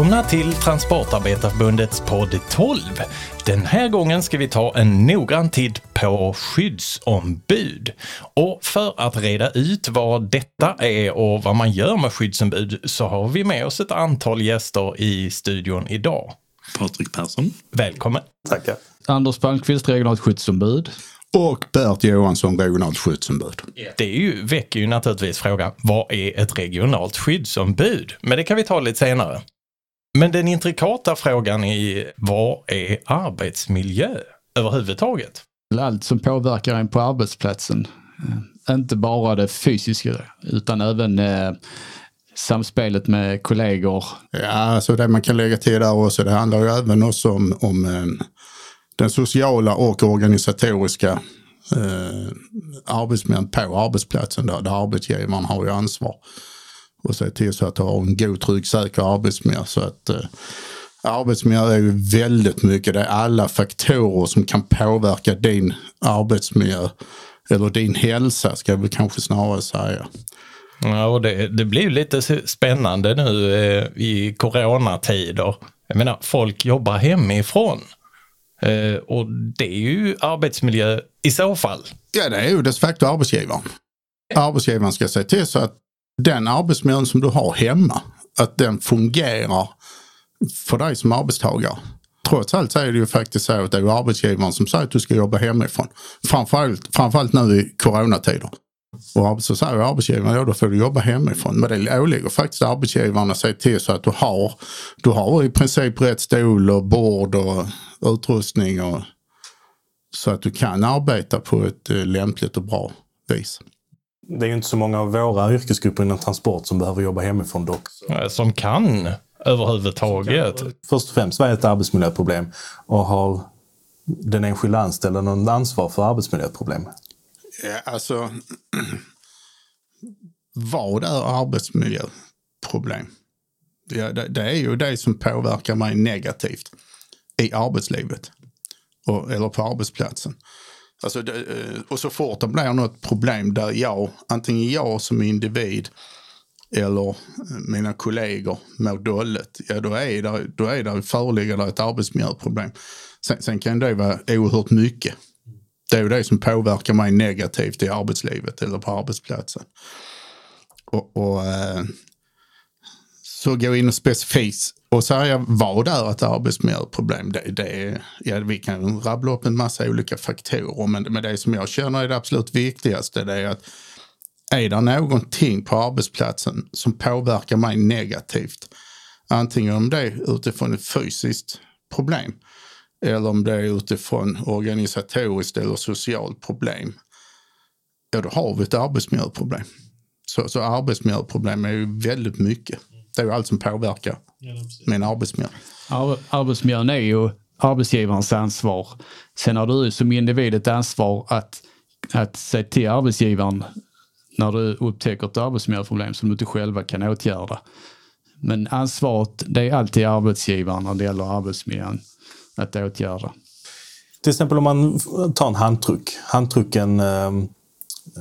Välkomna till Transportarbetarförbundets podd 12. Den här gången ska vi ta en noggrann titt på skyddsombud. Och för att reda ut vad detta är och vad man gör med skyddsombud så har vi med oss ett antal gäster i studion idag. Patrik Persson. Välkommen! Tackar. Anders Palmqvist, regionalt skyddsombud. Och Bert Johansson, regionalt skyddsombud. Det är ju, väcker ju naturligtvis frågan, vad är ett regionalt skyddsombud? Men det kan vi ta lite senare. Men den intrikata frågan är, vad är arbetsmiljö överhuvudtaget? Allt som påverkar en på arbetsplatsen. Eh, Inte bara det fysiska utan även eh, samspelet med kollegor. Ja, alltså det man kan lägga till där också, det handlar ju även också om, om eh, den sociala och organisatoriska eh, arbetsmiljön på arbetsplatsen där, där arbetsgivaren har ju ansvar. Och se till så att du har en god, trygg, säker arbetsmiljö. Så att eh, arbetsmiljö är ju väldigt mycket, det är alla faktorer som kan påverka din arbetsmiljö. Eller din hälsa ska vi kanske snarare säga. Ja, och det, det blir lite spännande nu eh, i coronatider. Jag menar, folk jobbar hemifrån. Eh, och det är ju arbetsmiljö i så fall. Ja, det är ju de facto arbetsgivaren. Arbetsgivaren ska se till så att den arbetsmiljön som du har hemma, att den fungerar för dig som arbetstagare. Trots allt så är det ju faktiskt så att det är arbetsgivaren som säger att du ska jobba hemifrån. Framförallt, framförallt nu i coronatider. Och så säger arbetsgivaren, ja då får du jobba hemifrån. Men det åligger faktiskt arbetsgivaren att se till så att du har, du har i princip rätt stol och bord och utrustning. Och, så att du kan arbeta på ett eh, lämpligt och bra vis. Det är ju inte så många av våra yrkesgrupper inom transport som behöver jobba hemifrån dock. Som kan överhuvudtaget. Först och främst, vad är ett arbetsmiljöproblem? Och har den enskilda anställda någon ansvar för arbetsmiljöproblem? Ja, alltså, vad är arbetsmiljöproblem? Ja, det, det är ju det som påverkar mig negativt i arbetslivet och, eller på arbetsplatsen. Alltså eh, och så fort det blir något problem där jag, antingen jag som individ eller eh, mina kollegor mår dåligt, ja då är det, då är det, föreligger det ett arbetsmiljöproblem. Sen, sen kan det vara oerhört mycket. Det är ju det som påverkar mig negativt i arbetslivet eller på arbetsplatsen. Och, och eh, så gå in och specifikt och säga vad är ett arbetsmiljöproblem. Det, det ja, vi kan rabbla upp en massa olika faktorer men, men det som jag känner är det absolut viktigaste det är att är det någonting på arbetsplatsen som påverkar mig negativt, antingen om det är utifrån ett fysiskt problem eller om det är utifrån organisatoriskt eller socialt problem, ja då har vi ett arbetsmiljöproblem. Så, så arbetsmiljöproblem är ju väldigt mycket. Det är ju allt som påverkar min arbetsmiljö. Ar- Arbetsmiljön är ju arbetsgivarens ansvar. Sen har du som individ ett ansvar att, att se till arbetsgivaren när du upptäcker ett arbetsmiljöproblem som du inte själva kan åtgärda. Men ansvaret, det är alltid arbetsgivaren när det gäller arbetsmiljön att åtgärda. Till exempel om man tar en handtryck. Handtrycken, eh,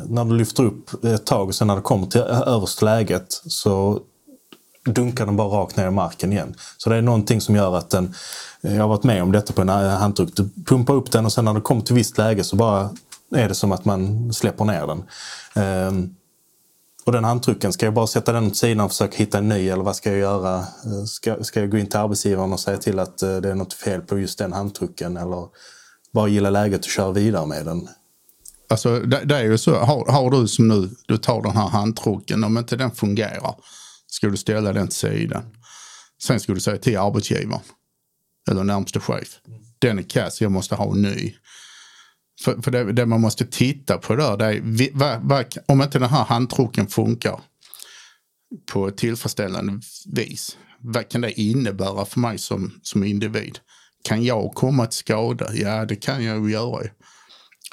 när du lyfter upp ett tag och sen när det kommer till översta läget så dunkar den bara rakt ner i marken igen. Så det är någonting som gör att den, eh, jag har varit med om detta på en eh, handtryck, du pumpar upp den och sen när det kommer till visst läge så bara är det som att man släpper ner den. Um, och den handtrycken, ska jag bara sätta den åt sidan och försöka hitta en ny eller vad ska jag göra? Eh, ska, ska jag gå in till arbetsgivaren och säga till att det är något fel på just den handtrycken eller bara gilla läget och köra vidare med den? Alltså det, det är ju så, har, har du som nu, du tar den här handtrucken, om inte den fungerar ska du ställa den till sidan. Sen ska du säga till arbetsgivaren eller närmste chef. Den är kass, jag måste ha en ny. För, för det, det man måste titta på där, det är vi- va, om inte den här handtrucken funkar på ett tillfredsställande vis. Vad kan det innebära för mig som, som individ? Kan jag komma till skada? Ja, det kan jag ju göra.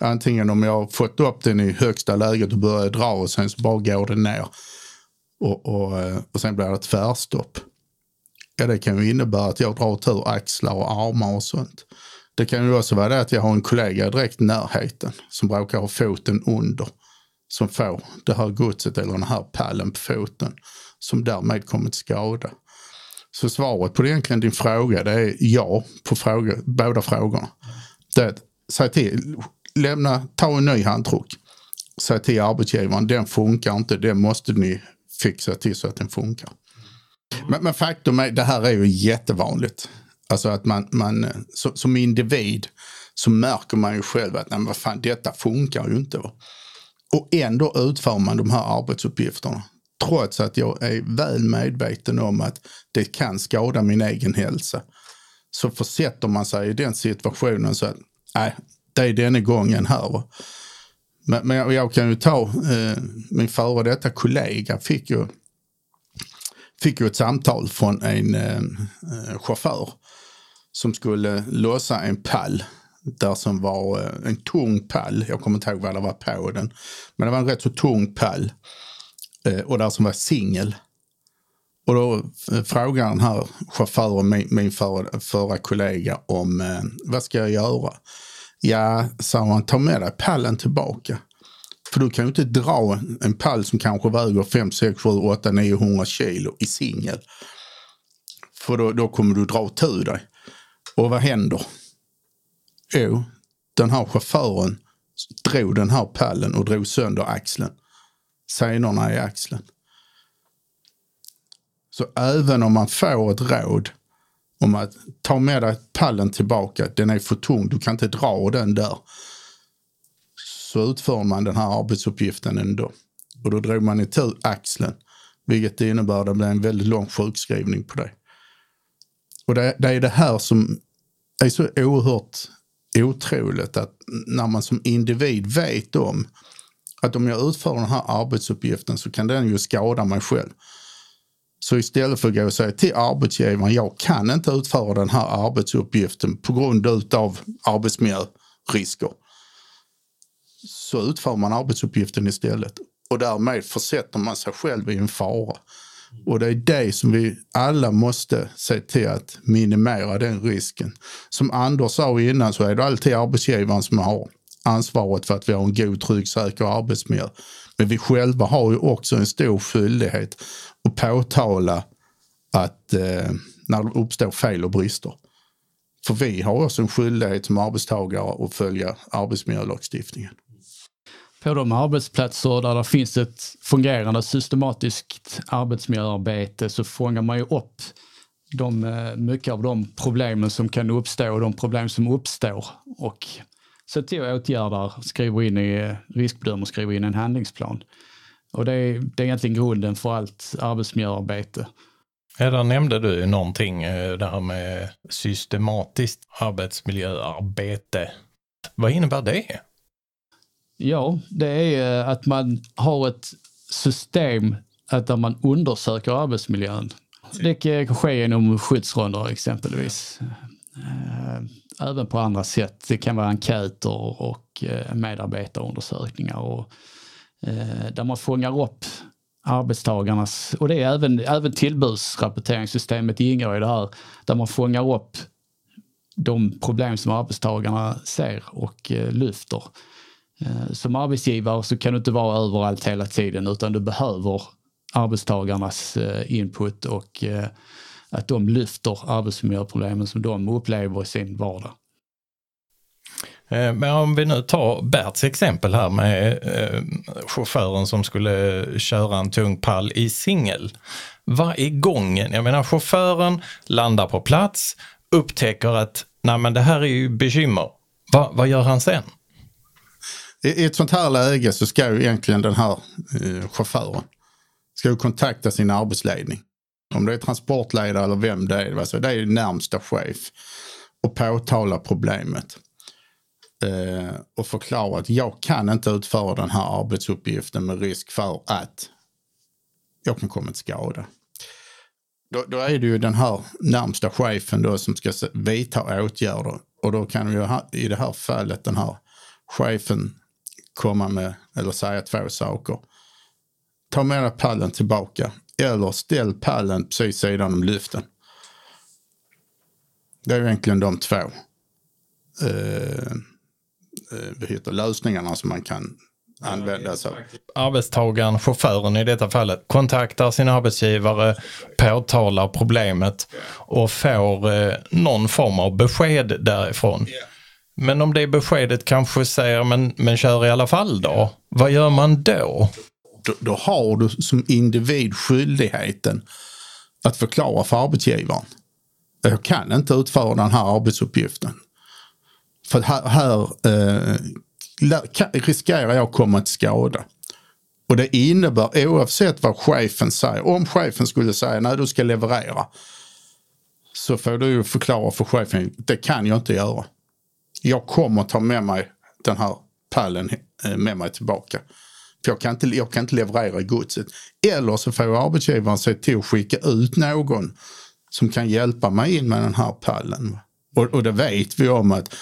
Antingen om jag har fått upp den i högsta läget och börjar dra och sen så bara går den ner. Och, och, eh, och sen blir det tvärstopp. Ja, det kan ju innebära att jag drar ut ur axlar och armar och sånt. Det kan ju också vara det att jag har en kollega direkt i närheten som råkar ha foten under. Som får det här godset eller den här pallen på foten. Som därmed kommer till skada. Så svaret på egentligen din fråga det är ja på fråga, båda frågorna. Det säg till, lämna, ta en ny handtruck. Säg till arbetsgivaren, den funkar inte, den måste ni fixa till så att den funkar. Men, men faktum är, det här är ju jättevanligt. Alltså att man, man eh, som, som individ så märker man ju själv att nej, vad fan, detta funkar ju inte. Och ändå utför man de här arbetsuppgifterna. Trots att jag är väl medveten om att det kan skada min egen hälsa. Så försätter man sig i den situationen så att nej, det är denna gången här. Men, men jag, kan ju ta eh, min före detta kollega fick ju, fick ju ett samtal från en eh, eh, chaufför som skulle lossa en pall där som var eh, en tung pall. Jag kommer inte ihåg vad det var på den. Men det var en rätt så tung pall. Eh, och där som var singel. Och då eh, frågar den här chauffören, min, min förra, förra kollega, om eh, vad ska jag göra? Ja, sa han, ta med dig pallen tillbaka. För du kan ju inte dra en pall som kanske väger 5, 6, 7, 8, 900 kilo i singel. För då, då kommer du dra tur dig. Och vad händer? Jo, den här chauffören drog den här pallen och drog sönder axeln. Senorna i axeln. Så även om man får ett råd om att ta med dig pallen tillbaka, den är för tung, du kan inte dra den där. Så utför man den här arbetsuppgiften ändå. Och då drog man itu axeln, vilket innebär att det blir en väldigt lång sjukskrivning på dig. Och det, det är det här som är så oerhört otroligt att när man som individ vet om att om jag utför den här arbetsuppgiften så kan den ju skada mig själv. Så istället för att gå och säga till arbetsgivaren, jag kan inte utföra den här arbetsuppgiften på grund av arbetsmiljörisker. Så utför man arbetsuppgiften istället och därmed försätter man sig själv i en fara. Och det är det som vi alla måste se till att minimera den risken. Som Anders sa innan så är det alltid arbetsgivaren som har ansvaret för att vi har en god, trygg, säker arbetsmiljö. Men vi själva har ju också en stor skyldighet att påtala att eh, när det uppstår fel och brister. För vi har också en skyldighet som arbetstagare att följa arbetsmiljölagstiftningen på de arbetsplatser där det finns ett fungerande systematiskt arbetsmiljöarbete så fångar man ju upp de, eh, mycket av de problemen som kan uppstå och de problem som uppstår och se till att åtgärda, skriver in i eh, riskbedömer, skriver in en handlingsplan. Och det är, det är egentligen grunden för allt arbetsmiljöarbete. Ja, där nämnde du någonting, eh, det här med systematiskt arbetsmiljöarbete. Vad innebär det? Ja, det är eh, att man har ett system där man undersöker arbetsmiljön. Det kan ske genom skyddsronder exempelvis. Även på andra sätt. Det kan vara enkäter och eh, medarbetarundersökningar och eh, där man fångar upp arbetstagarnas, och det är även, även tillbudsrapporteringssystemet ingår i det här, där man fångar upp de problem som arbetstagarna ser och eh, lyfter. Eh, som arbetsgivare så kan du inte vara överallt hela tiden utan du behöver arbetstagarnas eh, input och eh, att de lyfter arbetsmiljöproblemen som de upplever i sin vardag. Men om vi nu tar Berts exempel här med chauffören som skulle köra en tung pall i singel. Vad är gången? Jag menar chauffören landar på plats, upptäcker att nej men det här är ju bekymmer. Va, vad gör han sen? I ett sånt här läge så ska ju egentligen den här eh, chauffören ska ju kontakta sin arbetsledning. Om det är transportledare eller vem det är. Alltså det är närmsta chef. Och påtala problemet. Eh, och förklara att jag kan inte utföra den här arbetsuppgiften med risk för att jag kan komma till skada. Då, då, är det ju den här närmsta chefen då som ska vidta åtgärder. Och då kan ju i det här fallet den här chefen komma med eller säga två saker. Ta med dig pallen tillbaka eller ställ pallen precis sidan om lyften. Det är egentligen de två eh, eh, heter, lösningarna som man kan använda sig av. Arbetstagaren, chauffören i detta fallet, kontaktar sin arbetsgivare, påtalar problemet och får eh, någon form av besked därifrån. Men om det beskedet kanske säger men, men kör i alla fall då? Vad gör man då? Då, då har du som individ skyldigheten att förklara för arbetsgivaren. Jag kan inte utföra den här arbetsuppgiften. För här, här eh, riskerar jag att komma till skada. Och det innebär oavsett vad chefen säger, om chefen skulle säga nej du ska leverera. Så får du ju förklara för chefen, det kan jag inte göra. Jag kommer ta med mig den här pallen eh, med mig tillbaka. För jag kan inte, jag kan inte leverera godset. Eller så får arbetsgivaren se till att skicka ut någon som kan hjälpa mig in med den här pallen. Och, och det vet vi om att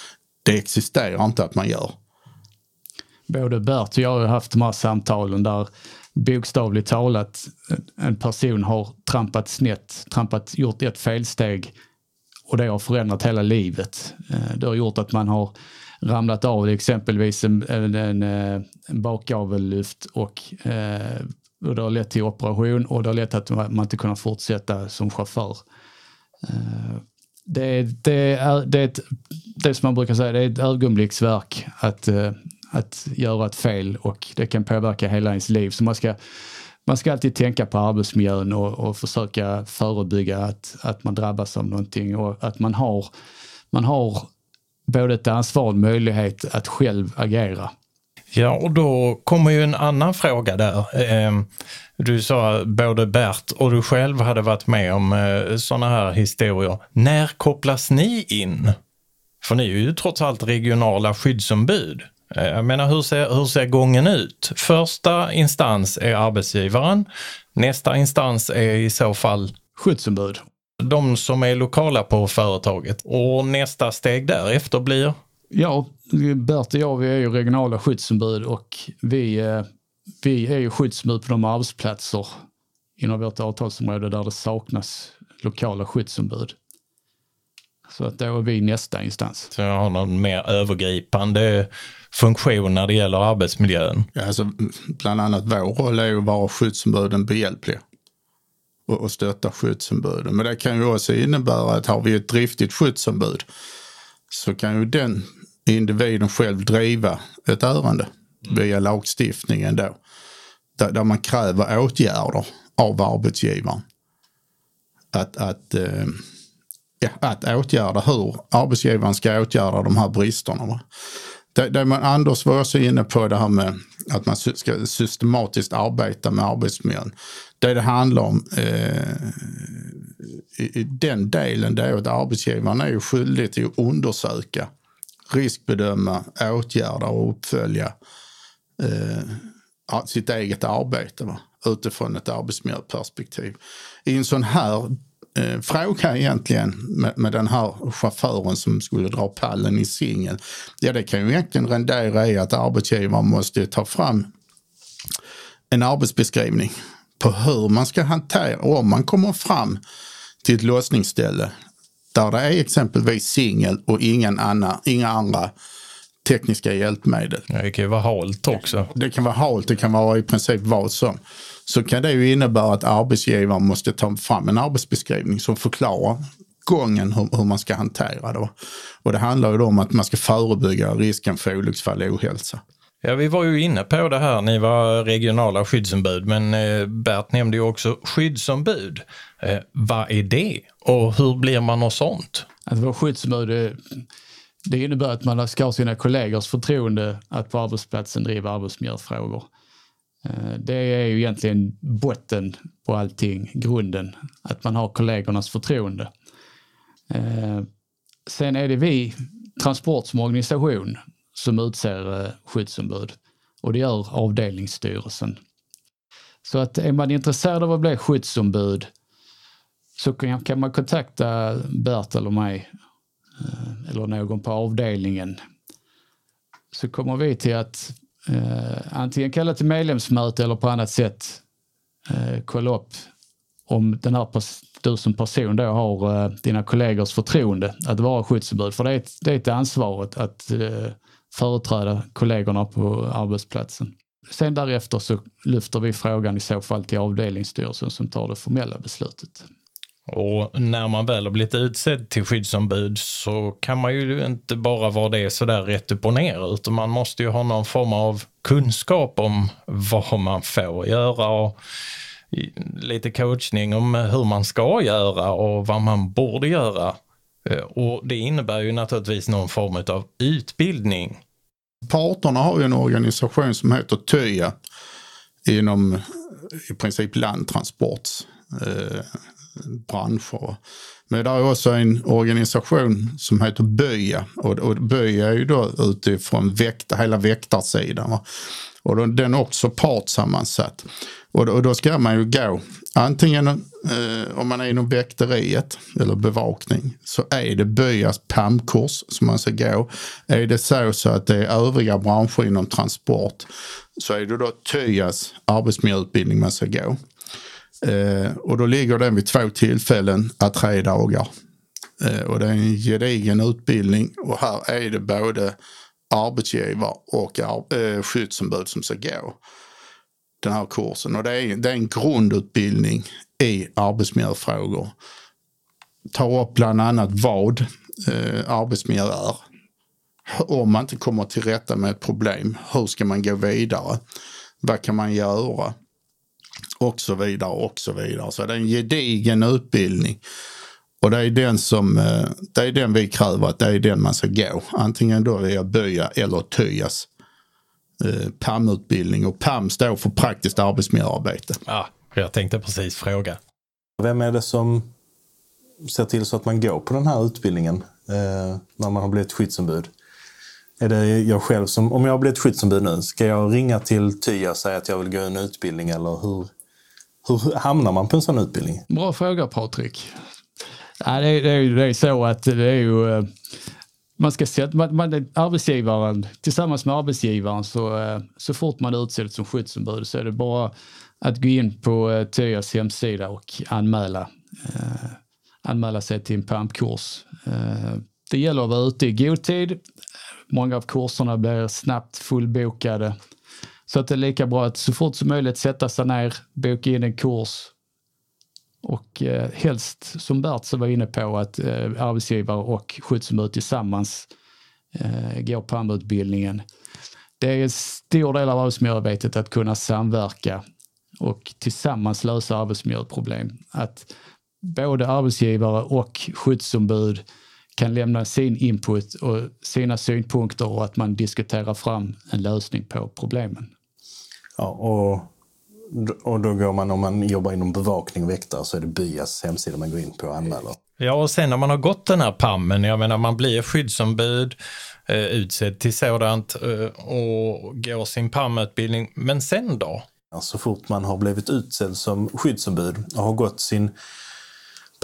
det existerar inte att man gör. Både Bert och jag har haft de här samtalen där bokstavligt talat en person har trampat snett, trampat, gjort ett felsteg och det har förändrat hela livet. Eh, det har gjort att man har ramlat av exempelvis en, en, en, eh, bakgavellyft och, eh, och det har lett till operation och det har lett till att man inte kunnat fortsätta som chaufför. Eh, Det, det, är, det, är ett, det som man brukar säga, det är ett ögonblicksverk att, eh, att göra ett fel och det kan påverka hela ens liv. Så man ska, man ska alltid tänka på arbetsmiljön och, och försöka förebygga att, att man drabbas av någonting och att man har, man har både ett ansvar och en möjlighet att själv agera. Ja, och då kommer ju en annan fråga där. Ehm, Du sa både Bert och du själv hade varit med om sådana här historier. När kopplas ni in? För ni är ju trots allt regionala skyddsombud. Eh, Jag menar, hur ser, hur ser gången ut? Första instans är arbetsgivaren. Nästa instans är i så fall Skyddsombud. De som är lokala på företaget. Och nästa steg därefter blir? Ja, Bert och jag vi är ju regionala skyddsombud och vi, eh, vi är ju skyddsombud på de arbetsplatser inom vårt avtalsområde där det saknas lokala skyddsombud. Så att då är vi nästa instans. Så jag har någon mer övergripande funktion när det gäller arbetsmiljön. Ja, alltså, bland annat vår roll är ju att vara skyddsombuden behjälpliga och, och stötta skyddsombuden. Men det kan ju också innebära att har vi ett driftigt skyddsombud så kan ju den individen själv driva ett ärende via lagstiftningen då. Där, där man kräver åtgärder av arbetsgivaren. Att, att, eh, ja, att åtgärda hur arbetsgivaren ska åtgärda de här bristerna. Va? Det, det man, Anders var också inne på det här med att man ska systematiskt arbeta med arbetsmiljön. Det det handlar om eh, i, i den delen det är att arbetsgivaren är skyldig till att undersöka, riskbedöma, åtgärda och uppfölja eh, sitt eget arbete va? utifrån ett arbetsmiljöperspektiv. I en sån här eh, fråga egentligen med, med den här chauffören som skulle dra pallen i singel. Ja, det kan ju egentligen rendera i att arbetsgivaren måste ta fram en arbetsbeskrivning på hur man ska hantera, om man kommer fram till ett låsningsställe där det är exempelvis singel och ingen annan, inga andra tekniska hjälpmedel. Det kan ju vara halt också. Det kan vara halt, det kan vara i princip vad som. Så kan det ju innebära att arbetsgivaren måste ta fram en arbetsbeskrivning som förklarar gången hur, hur man ska hantera det. Och det handlar ju då om att man ska förebygga risken för olycksfall och ohälsa. Ja, vi var ju inne på det här, ni var regionala skyddsombud, men eh, Bert nämnde ju också skyddsombud. Eh, vad är det och hur blir man något sånt? Att vara skyddsombud det, det innebär att man ska ha sina kollegors förtroende att på arbetsplatsen driva arbetsmiljöfrågor. Eh, det är ju egentligen botten på allting, grunden, att man har kollegornas förtroende. Eh, sen är det vi, Transport som organisation, som utser eh, skyddsombud och det gör avdelningsstyrelsen. Så att är man intresserad av att bli skyddsombud så kan man kontakta Bert eller mig eller någon på avdelningen. Så kommer vi till att eh, antingen kalla till medlemsmöte eller på annat sätt eh, kolla upp om den här du som person då har eh, dina kollegors förtroende att vara skyddsombud. För det är ett, det är ett ansvar att, att eh, företräda kollegorna på arbetsplatsen. sen därefter så lyfter vi frågan i så fall till avdelningsstyrelsen som tar det formella beslutet. Och när man väl har blivit utsedd till skyddsombud så kan man ju inte bara vara det sådär rätt upp och ner utan man måste ju ha någon form av kunskap om vad man får göra och lite coachning om hur man ska göra och vad man borde göra. Eh, och det innebär ju naturligtvis någon form av utbildning. Parterna har ju en organisation som heter TYA inom i princip landtransport. Eh, Branscher. Men det är också en organisation som heter Böja och, och Böja är ju då utifrån väkta, hela väktarsidan. Och då, den är också partsammansatt. Och, och då ska man ju gå, antingen eh, om man är inom väkteriet eller bevakning, så är det Böjas PAM-kurs som man ska gå. Är det så, så att det är övriga branscher inom transport så är det då TYAs arbetsmiljöutbildning man ska gå. Eh, och då ligger den vid två tillfällen à tre dagar. Eh, och det är en gedigen utbildning och här är det både arbetsgivare och eh, skyddsombud som ska gå den här kursen. Och det är, det är en grundutbildning i arbetsmiljöfrågor. Tar upp bland annat vad eh, arbetsmiljö är. Om man inte kommer till rätta med ett problem, hur ska man gå vidare? Vad kan man göra? Och så vidare och så vidare. Så det är en gedigen utbildning. Och det är den som, eh, det är den vi kräver att det är den man ska gå. Antingen då via Bya eller Tyas eh, PAM-utbildning. Och PAM står för praktiskt arbetsmiljöarbete. Ja, jag tänkte precis fråga. Vem är det som ser till så att man går på den här utbildningen eh, när man har blivit skyddsombud? Är det jag själv som, om jag har blivit skyddsombud nu, ska jag ringa till TYA och säga att jag vill gå en utbildning eller hur, hur hamnar man på en sån utbildning? Bra fråga Patrik. Ja, det, är, det, är, det är så att det är ju eh, man ska sätta, man, man, arbetsgivaren tillsammans med arbetsgivaren så, eh, så fort man är utsedd som skyddsombud så är det bara att gå in på eh, TYAs hemsida och anmäla, eh, anmäla sig till en PAMP-kurs. Eh, det gäller att vara ute i god tid. Många av kurserna blir snabbt fullbokade så att det är lika bra att så fort som möjligt sätta sig ner, boka in en kurs och eh, helst, som Bert så var inne på, att eh, arbetsgivare och skyddsombud tillsammans eh, går PAM-utbildningen. Det är en stor del av arbetsmiljöarbetet att kunna samverka och tillsammans lösa arbetsmiljöproblem. Att både arbetsgivare och skyddsombud kan lämna sin input och sina synpunkter och att man diskuterar fram en lösning på problemen. Ja, och, och då går man, om man jobbar inom bevakning och väktare, så är det BYAs hemsida man går in på och anmäler. Ja, och sen när man har gått den här PAMmen, jag menar man blir skyddsombud, eh, utsedd till sådant eh, och går sin PAM-utbildning, men sen då? Så fort man har blivit utsedd som skyddsombud och har gått sin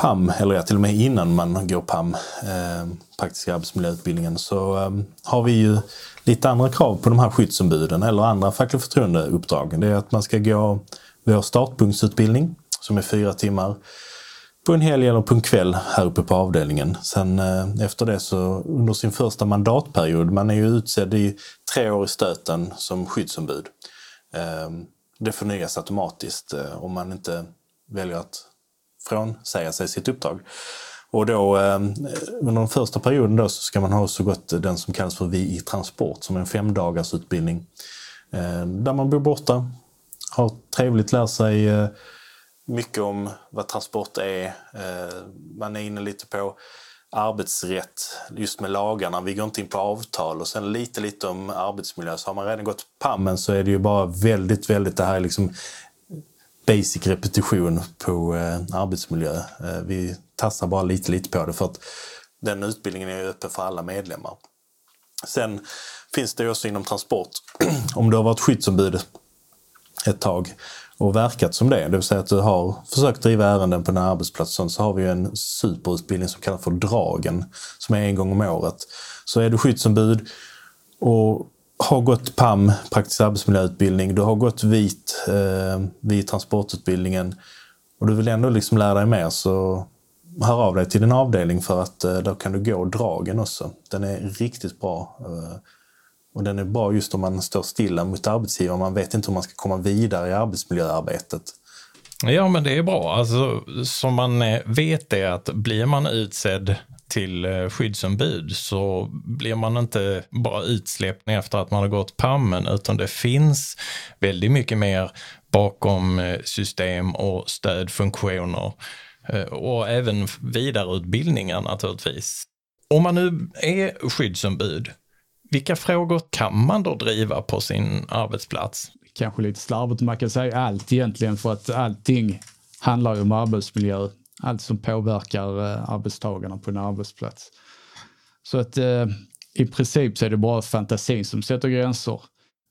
PAM, eller ja, till och med innan man går PAM, eh, praktiska arbetsmiljöutbildningen, så eh, har vi ju lite andra krav på de här skyddsombuden eller andra fackliga förtroendeuppdrag. Det är att man ska gå vår startpunktsutbildning som är fyra timmar på en helg eller på en kväll här uppe på avdelningen. Sen eh, efter det så under sin första mandatperiod, man är ju utsedd i tre år i stöten som skyddsombud. Eh, det förnyas automatiskt eh, om man inte väljer att frånsäga sig sitt uppdrag. Och då eh, under den första perioden då så ska man ha så gott den som kallas för Vi i transport som är en femdagars utbildning. Eh, där man bor borta, har trevligt, lär sig eh, mycket om vad transport är. Man är inne lite på arbetsrätt, just med lagarna. Vi går inte in på avtal och sen lite, lite om arbetsmiljö. Så har man redan gått PAMmen så är det ju bara väldigt, väldigt det här är liksom basic repetition på eh, arbetsmiljö. Eh, vi tassar bara lite, lite på det för att den utbildningen är öppen för alla medlemmar. Sen finns det också inom transport, om du har varit skyddsombud ett tag och verkat som det, det vill säga att du har försökt driva ärenden på den här arbetsplatsen, så har vi en superutbildning som kallas för Dragen, som är en gång om året. Så är du skyddsombud och har gått PAM, praktisk arbetsmiljöutbildning, du har gått VIT, eh, VIT transportutbildningen och du vill ändå liksom lära dig mer så hör av dig till din avdelning för att eh, då kan du gå dragen också. Den är riktigt bra. Eh, Och den är bra just om man står stilla mot arbetsgivaren. Man vet inte hur man ska komma vidare i arbetsmiljöarbetet. Ja, men det är bra. Alltså, som man eh, vet är att blir man utsedd till eh, skyddsombud så blir man inte bara utsläppt efter att man har gått pammen utan det finns väldigt mycket mer bakom eh, system och stödfunktioner eh, och även vidareutbildningar naturligtvis. Om man nu är skyddsombud, vilka frågor kan man då driva på sin arbetsplats? Kanske lite slarvigt, man kan säga allt egentligen för att allting handlar ju om arbetsmiljö. Allt som påverkar eh, arbetstagarna på en arbetsplats. Så att eh, i princip så är det bara fantasin som sätter gränser.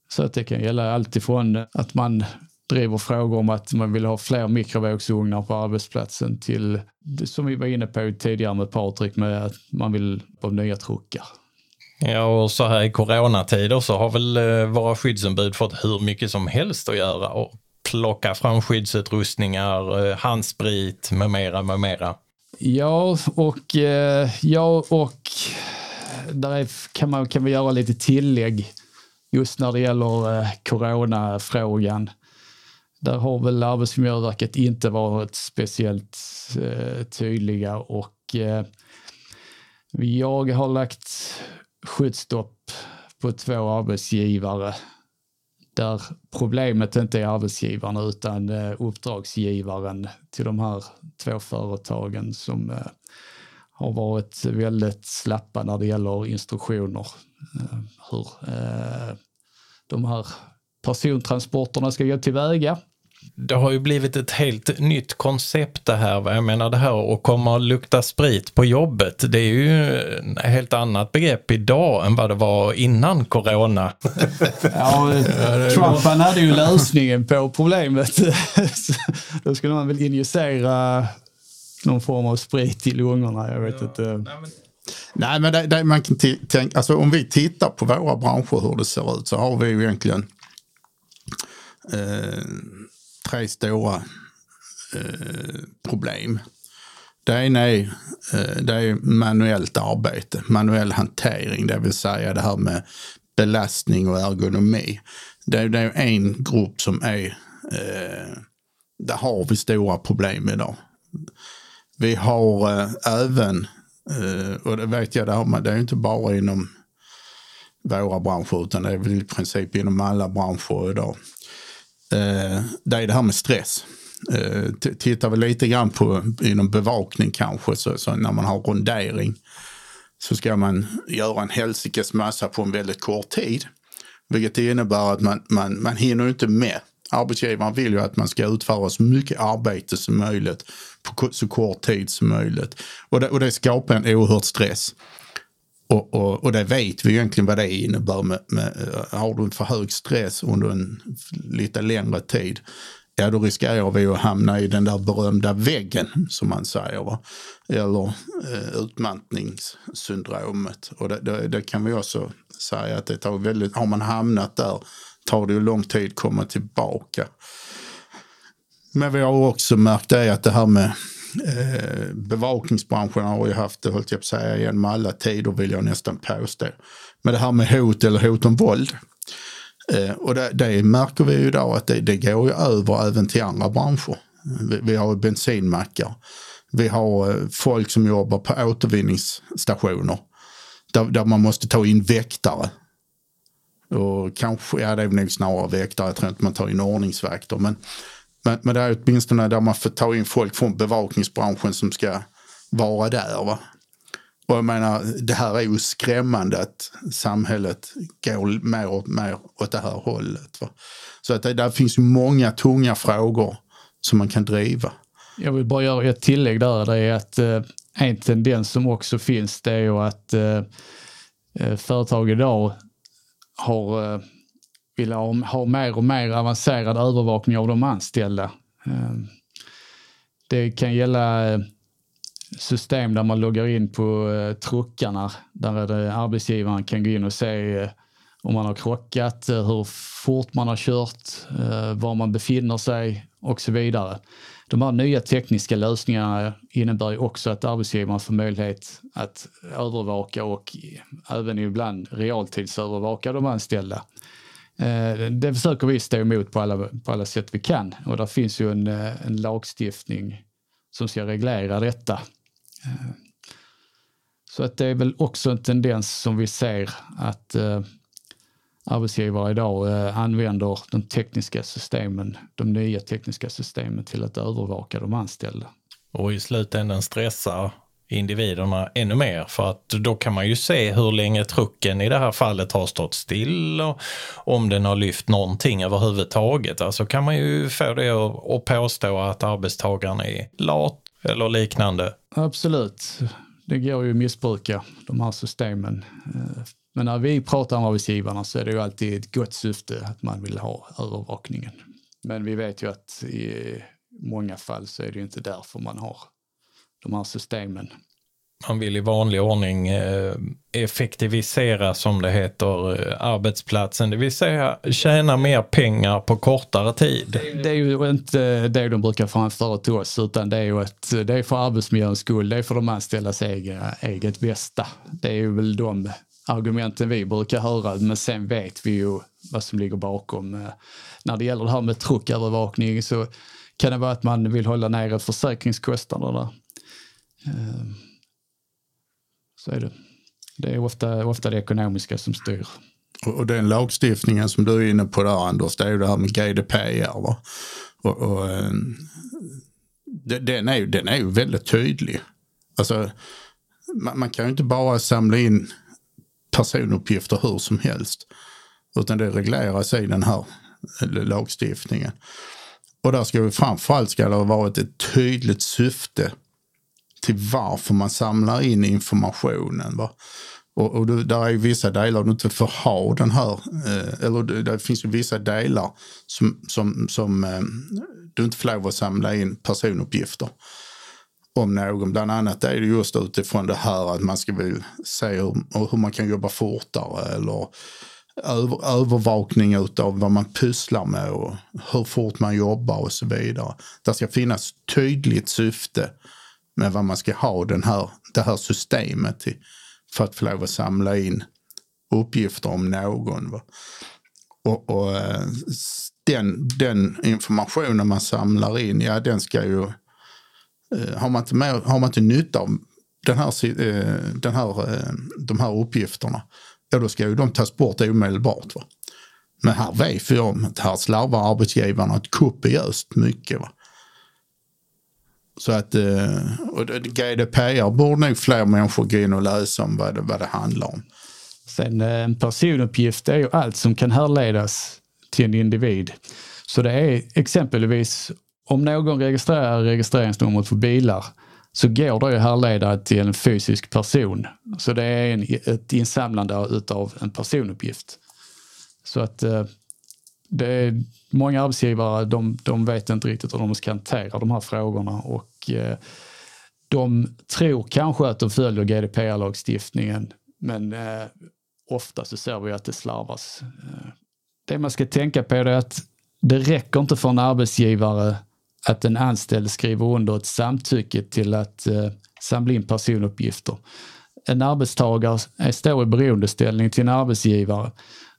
Så att det kan gälla allt ifrån att man driver frågor om att man vill ha fler mikrovågsugnar på arbetsplatsen till, som vi var inne på tidigare med Patrik, med att man vill ha nya truckar. Ja, och så här i coronatider så har väl eh, våra skyddsombud fått hur mycket som helst att göra och plocka fram skyddsutrustningar, eh, handsprit med mera, med mera. Ja, och eh, ja, och där är, kan man kan vi göra lite tillägg just när det gäller eh, coronafrågan. Där har väl Arbetsmiljöverket inte varit speciellt tydliga och jag har lagt skyddsstopp på två arbetsgivare där problemet inte är arbetsgivaren utan eh, uppdragsgivaren till de här två företagen som eh, har varit väldigt slappa när det gäller instruktioner. Eh, hur de här persontransporterna ska gå tillväga det har ju blivit ett helt nytt koncept det här. Jag menar det här att komma och lukta sprit på jobbet. Det är ju ett helt annat begrepp idag än vad det var innan corona. Ja, Trump han hade ju lösningen på problemet. Då skulle man väl injicera någon form av sprit i lungorna. Jag vet ja, inte. Nej, men det, det, man kan tänka, alltså om vi tittar på våra branscher hur det ser ut så har vi ju egentligen eh, tre stora eh, problem. Det ena är, eh, det är manuellt arbete, manuell hantering, det vill säga det här med belastning och ergonomi. Det är, det är en grupp som är, eh, där har vi stora problem idag. Vi har eh, även, eh, och det vet jag, det, har man, det är inte bara inom våra branscher utan det är väl i princip inom alla branscher idag eh, det är det här med stress. Eh, tittar vi lite grann på inom bevakning kanske, så, så, när man har rondering så ska man göra en helsikes massa på en väldigt kort tid. Vilket innebär att man, man, man hinner inte med. Arbetsgivaren vill ju att man ska utföra så mycket arbete som möjligt på så kort tid som möjligt. Och det, och det skapar en oerhörd stress. Och, och, och det vet vi egentligen vad det innebär. Med, med, eh, har du för hög stress under en lite längre tid, ja då riskerar vi att hamna i den där berömda väggen som man säger. Va? Eller eh, utmattningssyndromet. Och det, det, det, kan vi också säga att det tar väldigt, har man hamnat där tar det ju lång tid att komma tillbaka. Men vi har också märkt det att det här med Eh, bevakningsbranschen har ju haft det, höll jag på att säga, genom alla tider vill jag nästan påstå. Men det här med hot eller hot om våld. Eh, och det, det märker vi ju idag att det, det går ju över även till andra branscher. Vi, vi har bensinmackar. Vi har eh, folk som jobbar på återvinningsstationer. Där, där man måste ta in väktare. Och kanske, ja det är nog snarare väktare, jag tror inte man tar in ordningsvakter. Men men, men det är åtminstone där man får ta in folk från bevakningsbranschen som ska vara där. Va? Och jag menar, det här är ju skrämmande att samhället går mer och mer åt det här hållet. Va? Så att det, där finns ju många tunga frågor som man kan driva. Jag vill bara göra ett tillägg där. Det är att eh, en tendens som också finns det är ju att eh, eh företag idag har eh, vilja ha, ha mer och mer avancerad övervakning av de anställda. Ehm, det kan gälla eh, system där man loggar in på eh, truckarna där eh, arbetsgivaren kan gå in och se om man har krockat, hur fort man har kört, var man befinner sig och så vidare. de här nya tekniska lösningarna innebär ju också att arbetsgivaren får möjlighet att övervaka och även ibland realtidsövervaka de anställda. Eh, det försöker vi stå emot på alla, på alla sätt vi kan och där finns ju en, eh, en lagstiftning som ska reglera detta. Eh, så att det är väl också en tendens som vi ser att arbetsgivare idag använder de tekniska systemen, de nya tekniska systemen till att övervaka de anställda. Och i slutändan stressar individerna ännu mer för att då kan man ju se hur länge trucken i det här fallet har stått still och om den har lyft någonting överhuvudtaget. Alltså kan man ju få det att påstå att arbetstagaren är lat eller liknande. Absolut. Det går ju att missbruka de här systemen. Eh, men när vi pratar om arbetsgivarna så är det ju alltid ett gott syfte att man vill ha övervakningen. Men vi vet ju att i många fall så är det ju inte därför man har de här systemen. Man vill i vanlig ordning eh, effektivisera, som det heter, eh, arbetsplatsen, det vill säga tjäna mer pengar på kortare tid. Det är ju inte det de brukar framföra till oss, utan det är ju att det är för arbetsmiljöns skull, det är för de anställdas egen, eget bästa. Det är ju väl de argumenten vi brukar höra, men sen vet vi ju vad som ligger bakom. Eh, när det gäller det här med truckövervakning så kan det vara att man vill hålla nere försäkringskostnaderna. Ehm, så är det. Det är ofta, ofta det ekonomiska som styr. Och den lagstiftningen som du är inne på där Anders, det är ju det här med GDPR. Va? Och, och, ehm, den, är ju, den är ju väldigt tydlig. Alltså, man, man kan ju inte bara samla in personuppgifter hur som helst. Utan det regleras i den här eh, lagstiftningen. Och där ska vi framförallt ska det ha varit ett tydligt syfte till varför man samlar in informationen. Va? Och, och det, där är ju vissa delar du inte får ha den här, eh, eller det, det, finns ju vissa delar som, som, som eh, du inte får lov att samla in personuppgifter om någon. Bland annat är det just utifrån det här att man ska väl se hur, hur man kan jobba fortare eller över, övervakning av vad man pysslar med och hur fort man jobbar och så vidare. Det ska finnas tydligt syfte med vad man ska ha den här, det här systemet till för att få lov att samla in uppgifter om någon. Va? Och, och eh, den, den, informationen man samlar in, ja den ska ju... Eh, har, man inte med, har man inte nytta av den här, eh, den här, de här uppgifterna, ja då ska ju de tas bort omedelbart. Va? Men här vet vi om att här slarvar arbetsgivarna ett kopiöst mycket. Va? Så att eh, och GDPR borde nog fler människor gå in och läsa om vad det, vad det handlar om. Sen eh, en personuppgift är ju allt som kan härledas till en individ. Så det är exempelvis om någon registrerar registreringsnumret för bilar så går det att härleda till en fysisk person. Så det är en, ett insamlande av en personuppgift. Så att eh, det är många arbetsgivare, de, de vet inte riktigt hur de ska hantera de här frågorna och och eh, de tror kanske att de följer GDPR-lagstiftningen men eh, ofta så ser vi att det slarvas. Eh, det man ska tänka på är att det räcker inte för en arbetsgivare att en anställd skriver under ett samtycke till att eh, samla in personuppgifter. En arbetstagare står i beroendeställning till en arbetsgivare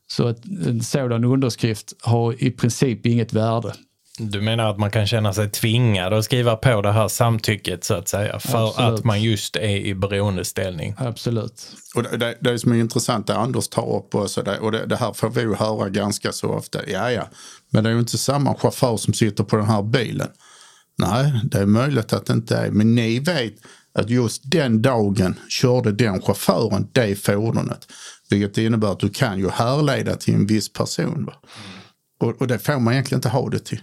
så att en sådan underskrift har i princip inget värde. Du menar att man kan känna sig tvingad att skriva på det här samtycket så att säga för Absolut. att man just är i beroendeställning? Absolut. Och det, det, det som är intressant det Anders tar upp och, så det, och det, det, här får vi ju höra ganska så ofta. Ja, ja, men det är ju inte samma chaufför som sitter på den här bilen. Nej, det är möjligt att det inte är, men ni vet att just den dagen körde den chauffören det fordonet. Vilket innebär att du kan ju härleda till en viss person. Va? Och, och det får man egentligen inte ha det till.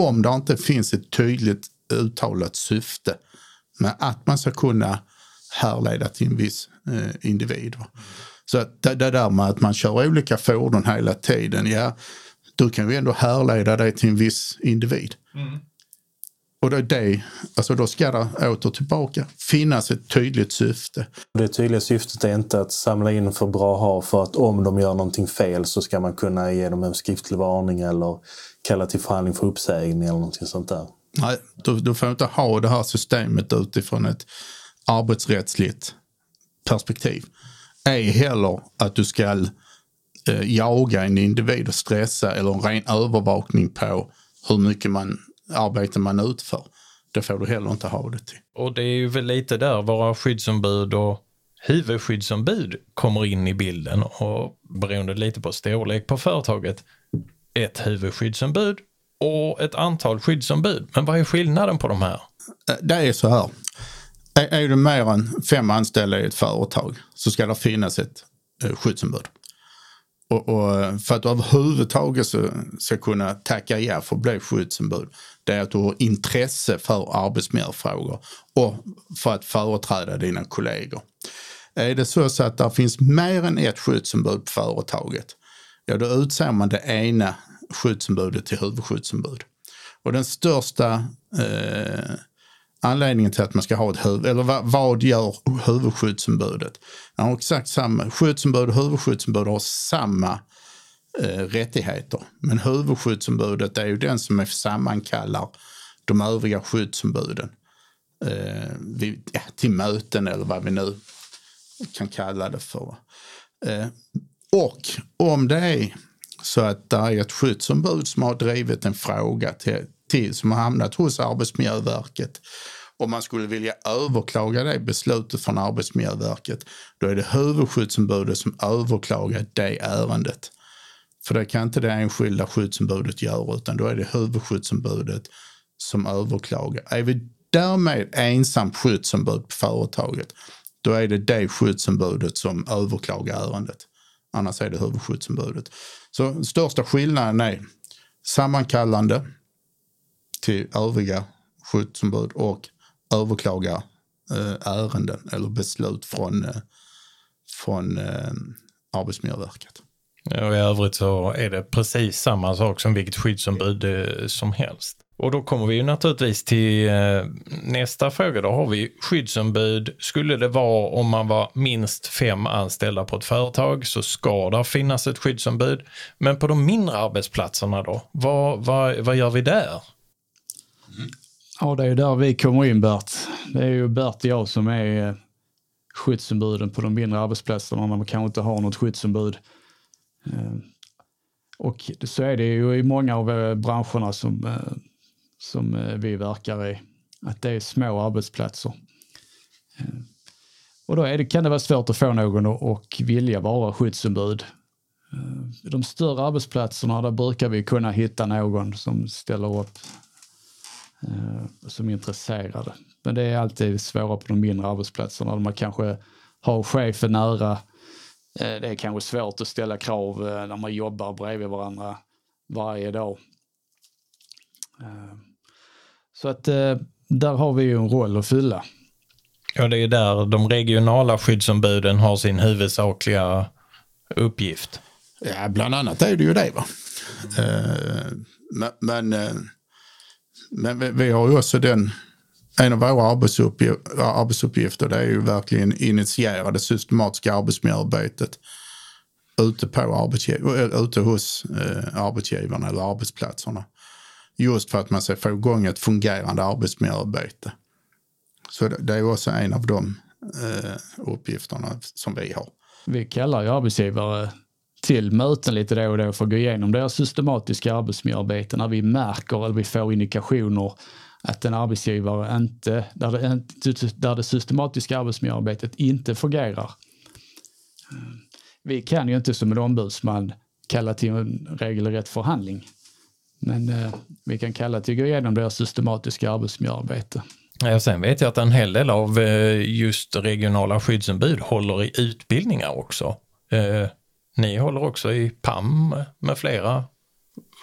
Om det inte finns ett tydligt uttalat syfte med att man ska kunna härleda till en viss eh, individ. Så det, det där med att man kör olika fordon hela tiden, ja, du kan ju ändå härleda dig till en viss individ. Mm. Och det är det, alltså då ska det åter tillbaka finnas ett tydligt syfte. Det tydliga syftet är inte att samla in för bra ha för att om de gör någonting fel så ska man kunna ge dem en skriftlig varning eller kalla till förhandling för uppsägning eller någonting sånt där. Nej, du, du får inte ha det här systemet utifrån ett arbetsrättsligt perspektiv. Ej heller att du ska eh, jaga en individ och stressa eller en ren övervakning på hur mycket man, arbete man utför. Det får du heller inte ha det till. Och det är ju väl lite där våra skyddsombud och huvudskyddsombud kommer in i bilden och beroende lite på storlek på företaget, ett huvudskyddsombud och ett antal skyddsombud. Men vad är skillnaden på de här? Eh, det är så här. Är, är du mer än fem anställda i ett företag så ska det finnas ett eh, skyddsombud. Och, och eh, för att du överhuvudtaget så, ska kunna tacka ja för att bli skyddsombud, det är att du har intresse för arbetsmiljöfrågor och för att företräda dina kollegor. Är det så, så att det finns mer än ett skyddsombud på företaget, ja då utser man det ena skyddsombudet till huvudskyddsombud. Och den största eh, anledningen till att man ska ha ett huvud, eller vad, vad gör huvudskyddsombudet? Han har exakt samma, skyddsombud och huvudskyddsombud har samma eh, rättigheter. Men huvudskyddsombudet är ju den som sammankallar de övriga skyddsombuden eh, vid, ja, till möten eller vad vi nu kan kalla det för. Eh, och om det är så att det är ett skyddsombud som har drivit en fråga till, till som har hamnat hos Arbetsmiljöverket och man skulle vilja överklaga det beslutet från Arbetsmiljöverket, då är det huvudskyddsombudet som överklagar det ärendet. För det kan inte det enskilda skyddsombudet göra, utan då är det huvudskyddsombudet som överklagar. Är vi därmed ensam skyddsombud på företaget, då är det det skyddsombudet som överklagar ärendet. Annars är det huvudskyddsombudet. Så största skillnaden är sammankallande till övriga skyddsombud och överklaga eh, ärenden eller beslut från, eh, från eh, Arbetsmiljöverket. Och I övrigt så är det precis samma sak som vilket skyddsombud eh, som helst. Och då kommer vi ju naturligtvis till eh, nästa fråga. Då har vi skyddsombud. Skulle det vara om man var minst fem anställda på ett företag så ska det finnas ett skyddsombud. Men på de mindre arbetsplatserna då? Vad, vad, vad gör vi där? Ja, det är ju där vi kommer in Bert. Det är ju Bert och jag som är eh, skyddsombuden på de mindre arbetsplatserna när man kanske inte har något skyddsombud. Eh, och så är det ju i många av branscherna som, som eh, vi verkar i. Att det är små arbetsplatser. Eh, och då är det, kan det vara svårt att få någon att och vilja vara skyddsombud. Eh, de större arbetsplatserna där brukar vi kunna hitta någon som ställer upp som är intresserade. Men det är alltid svårare på de mindre arbetsplatserna där man kanske har chefen nära. Det är kanske svårt att ställa krav när man jobbar bredvid varandra varje dag. Så att eh, där har vi ju en roll att fylla. Ja, det är där de regionala skyddsombuden har sin huvudsakliga uppgift. Ja, bland annat är det ju det. Va? Eh, men men, eh, men vi, vi har ju också den, en av våra arbetsuppgifter, arbetsuppgifter det är ju verkligen initiera det systematiska arbetsmiljöarbetet ute, på arbetsgiv- ute hos eh, arbetsgivarna eller arbetsplatserna. Just för att man ska få igång ett fungerande arbetsmiljöarbete. Så det, är också en av de eh, uppgifterna som vi har. Vi kallar ju arbetsgivare till möten lite då och då för att gå igenom deras systematiska arbetsmiljöarbete när vi märker eller vi får indikationer att en arbetsgivare inte, där det, inte- där det systematiska arbetsmiljöarbetet inte fungerar. Vi kan ju inte som en ombudsman kalla till en regelrätt förhandling. Men eh, vi kan kalla till att gå igenom deras systematiska arbetsmiljöarbete. Ja, sen vet jag att en hel del av eh, just regionala skyddsombud håller i utbildningar också. Eh, Ni håller också i PAM med flera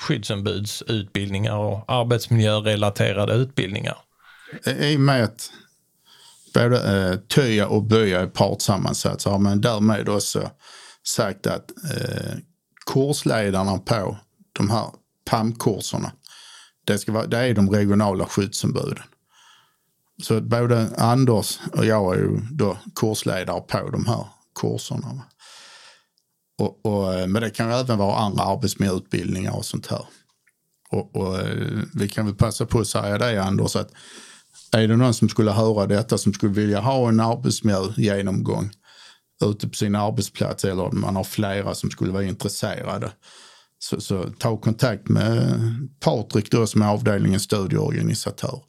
skyddsombudsutbildningar och arbetsmiljörelaterade utbildningar. I och med att både eh, Töja och Böja är partssammansatt så har man därmed också sagt att eh, kursledarna på de här PAM-kurserna, det, ska vara, det är de regionala skyddsombuden. Så både Anders och jag är ju då kursledare på de här kurserna. Och, och, eh, men det kan ju även vara andra arbetsmiljöutbildningar och sånt här. Och, och eh, vi kan väl passa på att säga det Anders, att är det någon som skulle höra detta som skulle vilja ha en arbetsmiljögenomgång ute på sin arbetsplats eller om man har flera som skulle vara intresserade. Så, så ta kontakt med Patrik då som är avdelningens studieorganisatör.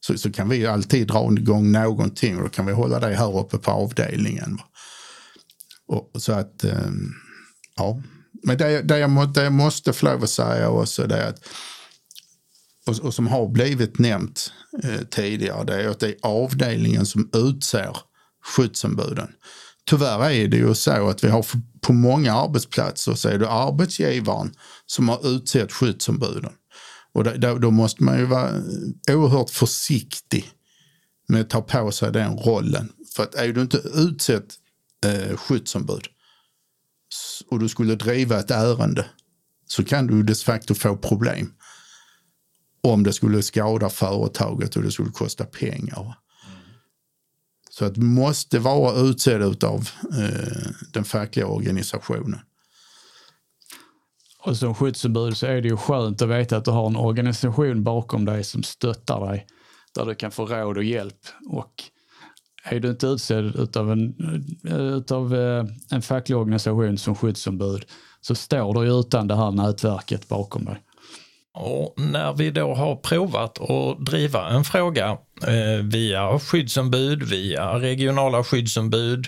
Så, så kan vi alltid dra igång någonting och då kan vi hålla det här uppe på avdelningen. Och, så att, ehm, ja. Men det, det, jag, må, det jag måste få lov att säga också det är att och, och som har blivit nämnt eh, tidigare, det är att det är avdelningen som utser skyddsombuden. Tyvärr är det ju så att vi har på många arbetsplatser så är det arbetsgivaren som har utsett skyddsombuden. Och då, då måste man ju vara oerhört försiktig med att ta på sig den rollen. För att är du inte utsett eh, skyddsombud och du skulle driva ett ärende så kan du de facto få problem om det skulle skada företaget och det skulle kosta pengar. Så att måste vara utsedd av eh, den fackliga organisationen. Och som skyddsombud så är det ju skönt att veta att du har en organisation bakom dig som stöttar dig. Där du kan få råd och hjälp. Och är du inte utsedd av en, utav eh, en facklig organisation som skyddsombud så står du utan det här nätverket bakom dig. Och när vi då har provat att driva en fråga Eh, via skyddsombud, via regionala skyddsombud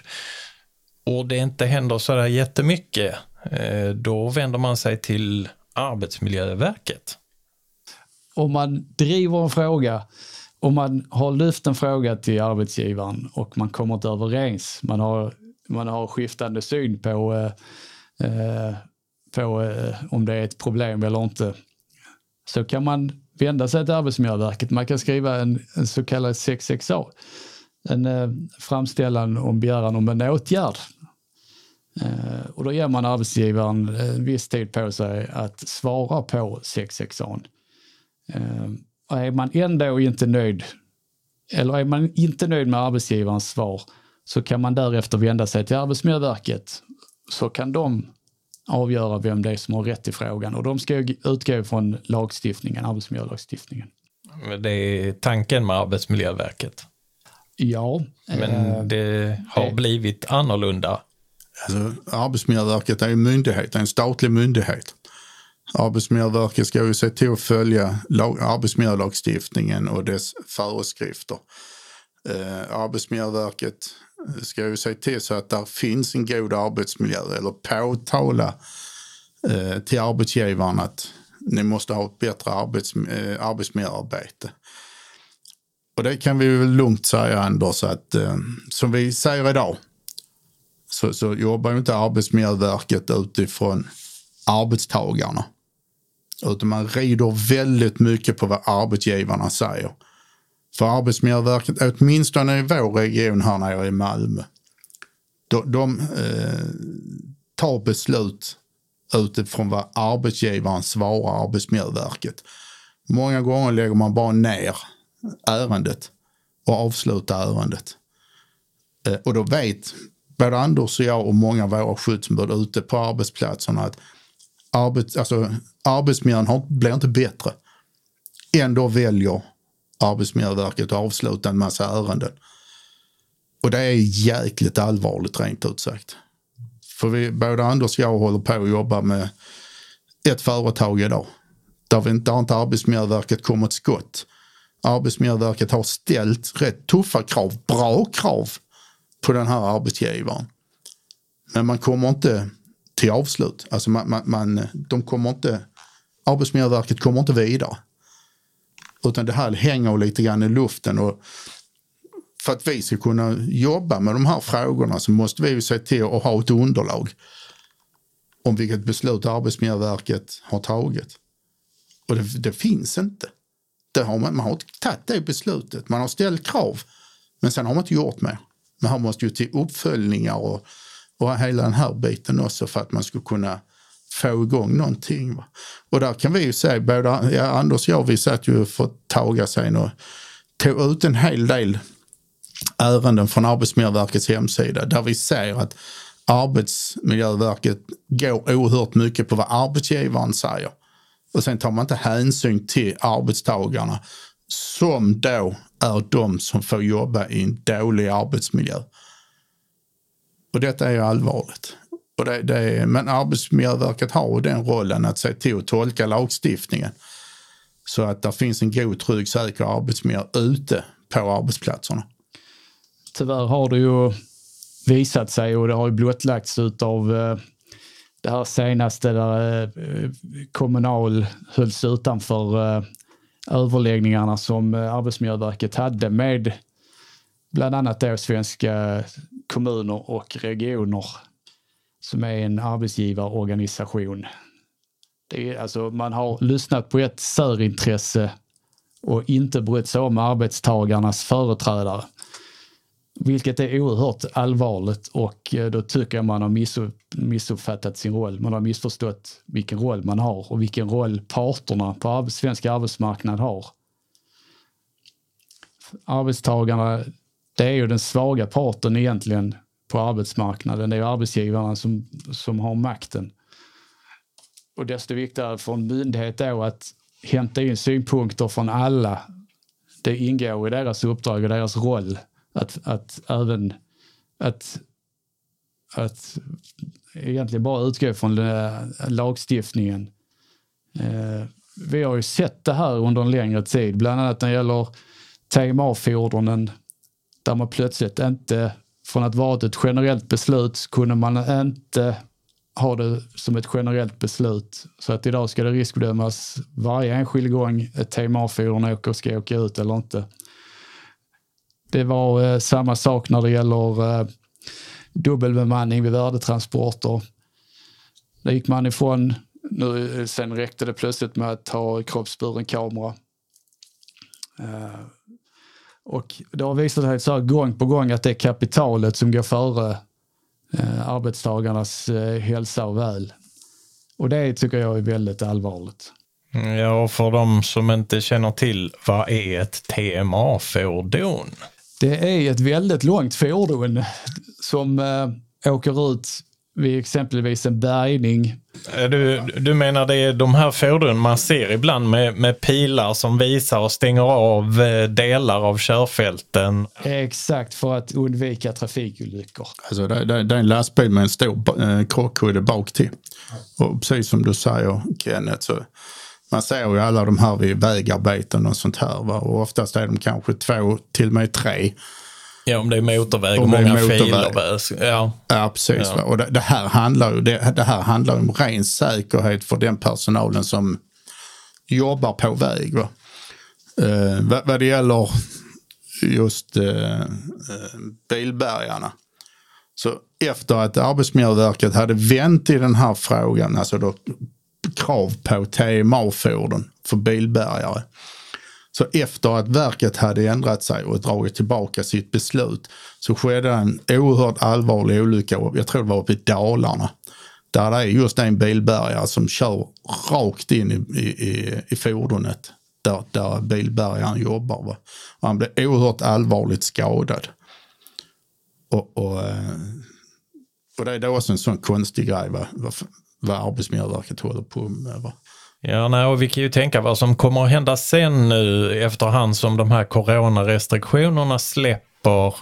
och det inte händer så där jättemycket, eh, då vänder man sig till Arbetsmiljöverket. Om man driver en fråga, om man har lyft en fråga till arbetsgivaren och man kommer inte överens, man har, man har skiftande syn på, eh, eh på eh, om det är ett problem eller inte så kan man vända sig till Arbetsmiljöverket. Man kan skriva en, en så kallad 66a, en eh, framställan om begäran om en åtgärd. Eh, och då ger man arbetsgivaren en viss tid på sig att svara på 66A. Eh, och är man ändå inte nöjd, eller är man inte nöjd med arbetsgivarens svar, så kan man därefter vända sig till Arbetsmiljöverket. Så kan de avgöra vem det är som har rätt i frågan och de ska utgå från lagstiftningen, arbetsmiljölagstiftningen. Det är tanken med Arbetsmiljöverket. Ja. Men eh, det har det... blivit annorlunda. Alltså, Arbetsmiljöverket är en myndighet, en statlig myndighet. Arbetsmiljöverket ska ju se till att följa lag, arbetsmiljölagstiftningen och dess föreskrifter. Eh, Arbetsmiljöverket ska ju se till så att det finns en god arbetsmiljö eller påtala eh, till arbetsgivaren att ni måste ha ett bättre arbets, eh, arbetsmiljöarbete. Och det kan vi väl lugnt säga Anders att eh, som vi säger idag så, så jobbar inte Arbetsmiljöverket utifrån arbetstagarna. Utan man rider väldigt mycket på vad arbetsgivarna säger. För Arbetsmiljöverket, åtminstone i vår region här nere i Malmö, de, de eh, tar beslut utifrån vad arbetsgivaren svarar Arbetsmiljöverket. Många gånger lägger man bara ner ärendet och avslutar ärendet. Eh, och då vet både Anders och jag och många av våra skyddsombud ute på arbetsplatserna att arbets, alltså, arbetsmiljön har, blir inte bättre. Ändå väljer Arbetsmiljöverket och avsluta en massa ärenden. Och det är jäkligt allvarligt rent ut sagt. För vi, både Anders och jag håller på att jobba med ett företag idag. Där, vi inte, där inte Arbetsmiljöverket kommit skott. Arbetsmiljöverket har ställt rätt tuffa krav, bra krav på den här arbetsgivaren. Men man kommer inte till avslut. Alltså man, man, man, de kommer inte, Arbetsmiljöverket kommer inte vidare. Utan det här hänger lite grann i luften. Och för att vi ska kunna jobba med de här frågorna så måste vi se till att ha ett underlag om vilket beslut Arbetsmiljöverket har tagit. Och det, det finns inte. Det har man, man har inte tagit det beslutet. Man har ställt krav, men sen har man inte gjort mer. Man måste ju till uppföljningar och, och hela den här biten också för att man ska kunna få igång någonting. Va? Och där kan vi ju säga, både ja, Anders och jag, vi satt ju för ett tag sedan och tog ut en hel del ärenden från Arbetsmiljöverkets hemsida där vi ser att Arbetsmiljöverket går oerhört mycket på vad arbetsgivaren säger. Och sen tar man inte hänsyn till arbetstagarna som då är de som får jobba i en dålig arbetsmiljö. Och detta är ju allvarligt. Och det, det men Arbetsmiljöverket har den rollen att se till att tolka lagstiftningen så att det finns en god, trygg, säker arbetsmiljö ute på arbetsplatserna. Tyvärr har det ju visat sig och det har ju blottlagts av eh, det här senaste där eh, Kommunal hölls utanför eh, överläggningarna som Arbetsmiljöverket hade med bland annat då svenska kommuner och regioner som är en arbetsgivarorganisation. Det är, alltså, man har lyssnat på ett särintresse och inte brytt sig om arbetstagarnas företrädare. Vilket är oerhört allvarligt och eh, då tycker jag man har missuppfattat sin roll. Man har missförstått vilken roll man har och vilken roll parterna på svensk arbetsmarknad har. Arbetstagarna, det är ju den svaga parten egentligen på arbetsmarknaden. Det är arbetsgivarna som, som har makten. Och desto viktigare för en myndighet då att hämta in synpunkter från alla. Det ingår i deras uppdrag och deras roll att, att även att, att egentligen bara utgå från eh, lagstiftningen. Eh, vi har ju sett det här under en längre tid, bland annat när det gäller TMA-fordonen där man plötsligt inte, från att vara ett generellt beslut, kunde man inte ha det som ett generellt beslut. Så att idag ska det riskbedömas varje enskild gång ett TMA-fordon åker, ska åka ut eller inte. Det var eh, samma sak när det gäller eh, dubbelbemanning vid värdetransporter. Där gick man ifrån, nu, eh, sen räckte det plötsligt med att ha kroppsburen kamera. Eh, och det har visat sig så här gång på gång att det är kapitalet som går före eh, arbetstagarnas eh, hälsa och väl. Och det tycker jag är väldigt allvarligt. Ja, och för de som inte känner till, vad är ett TMA-fordon? Det är ett väldigt långt fordon som eh, åker ut vid exempelvis en bärgning. Eh, du, du menar det är de här fordon man ser ibland med, med pilar som visar och stänger av eh, delar av körfälten? Exakt, för att undvika trafikolyckor. Alltså det, det, det är en lastbil med en stor eh, krockkudde bak till. Och precis som du säger Kenneth, så man ser ju alla de här vid vägarbeten och sånt här. Va? Och oftast är de kanske två, till och med tre. Ja, om det är motorväg och många motorväg. filer. Ja, ja precis. Ja. Och det, det, här handlar det, det, här handlar om ren säkerhet för den personalen som jobbar på väg. Va? Eh, vad, vad det gäller just eh, eh bilbärgarna. Så efter att Arbetsmiljöverket hade vänt i den här frågan, alltså då krav på TMA-fordon för bilbärgare. Så efter att verket hade ändrat sig och dragit tillbaka sitt beslut så skedde en oerhört allvarlig olycka, jag tror det var uppe i Dalarna. Där det är just en bilbärgare som kör rakt in i, i, i fordonet där, där bilbärgaren jobbar. Va? Och han blev oerhört allvarligt skadad. Och, och, eh, och det är då också en sån konstig grej. Va? vad Arbetsmiljöverket håller på med. Va? Ja, nej, och vi kan ju tänka vad som kommer att hända sen nu efterhand som de här coronarestriktionerna släpper.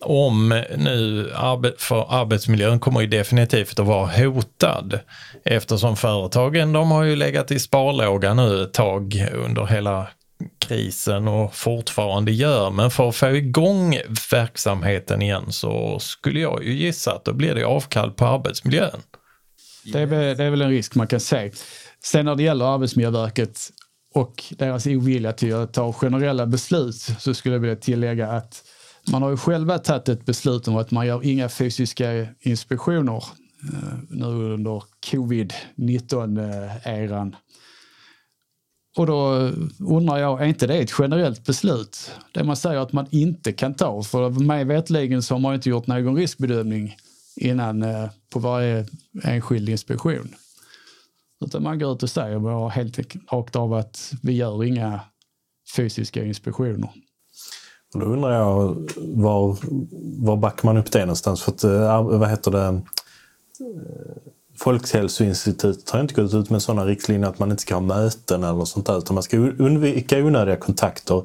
Om nu för arbetsmiljön kommer ju definitivt att vara hotad eftersom företagen de har ju legat i sparlåga nu ett tag under hela krisen och fortfarande gör. Men för att få igång verksamheten igen så skulle jag ju gissa att då blir det avkall på arbetsmiljön. Det är, det är väl en risk man kan se. Sen när det gäller Arbetsmiljöverket och deras ovilja till att ta generella beslut så skulle jag vilja tillägga att man har ju själva tagit ett beslut om att man gör inga fysiska inspektioner eh, nu under covid-19-eran. Eh, och då undrar jag, är inte det ett generellt beslut? Det man säger att man inte kan ta, för mig vetligen så har man inte gjort någon riskbedömning innan eh, på varje enskild inspektion. Utan man går ut och säger bara helt rakt av att vi gör inga fysiska inspektioner. Och då undrar jag var, var backar man upp det någonstans? För att, eh, vad heter det? Eh, Folkhälsoinstitutet har inte gått ut med sådana riktlinjer att man inte ska ha möten eller sånt där, utan man ska undvika onödiga kontakter.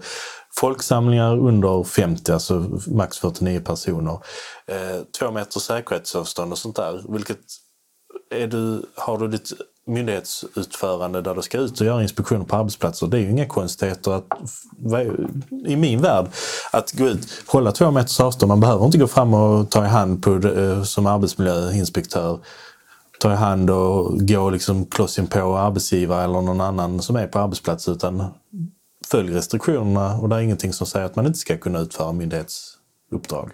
Folksamlingar under 50, alltså max 49 personer. Eh, två meters säkerhetsavstånd och sånt där. Vilket är du, har du ditt myndighetsutförande där du ska ut och göra inspektioner på arbetsplatser. Det är ju inga konstigheter att, i min värld att gå ut, hålla två meters avstånd. Man behöver inte gå fram och ta i hand på, eh, som arbetsmiljöinspektör ta i hand och gå liksom kloss in på arbetsgivare eller någon annan som är på arbetsplatsen utan följ restriktionerna och det är ingenting som säger att man inte ska kunna utföra myndighetsuppdrag.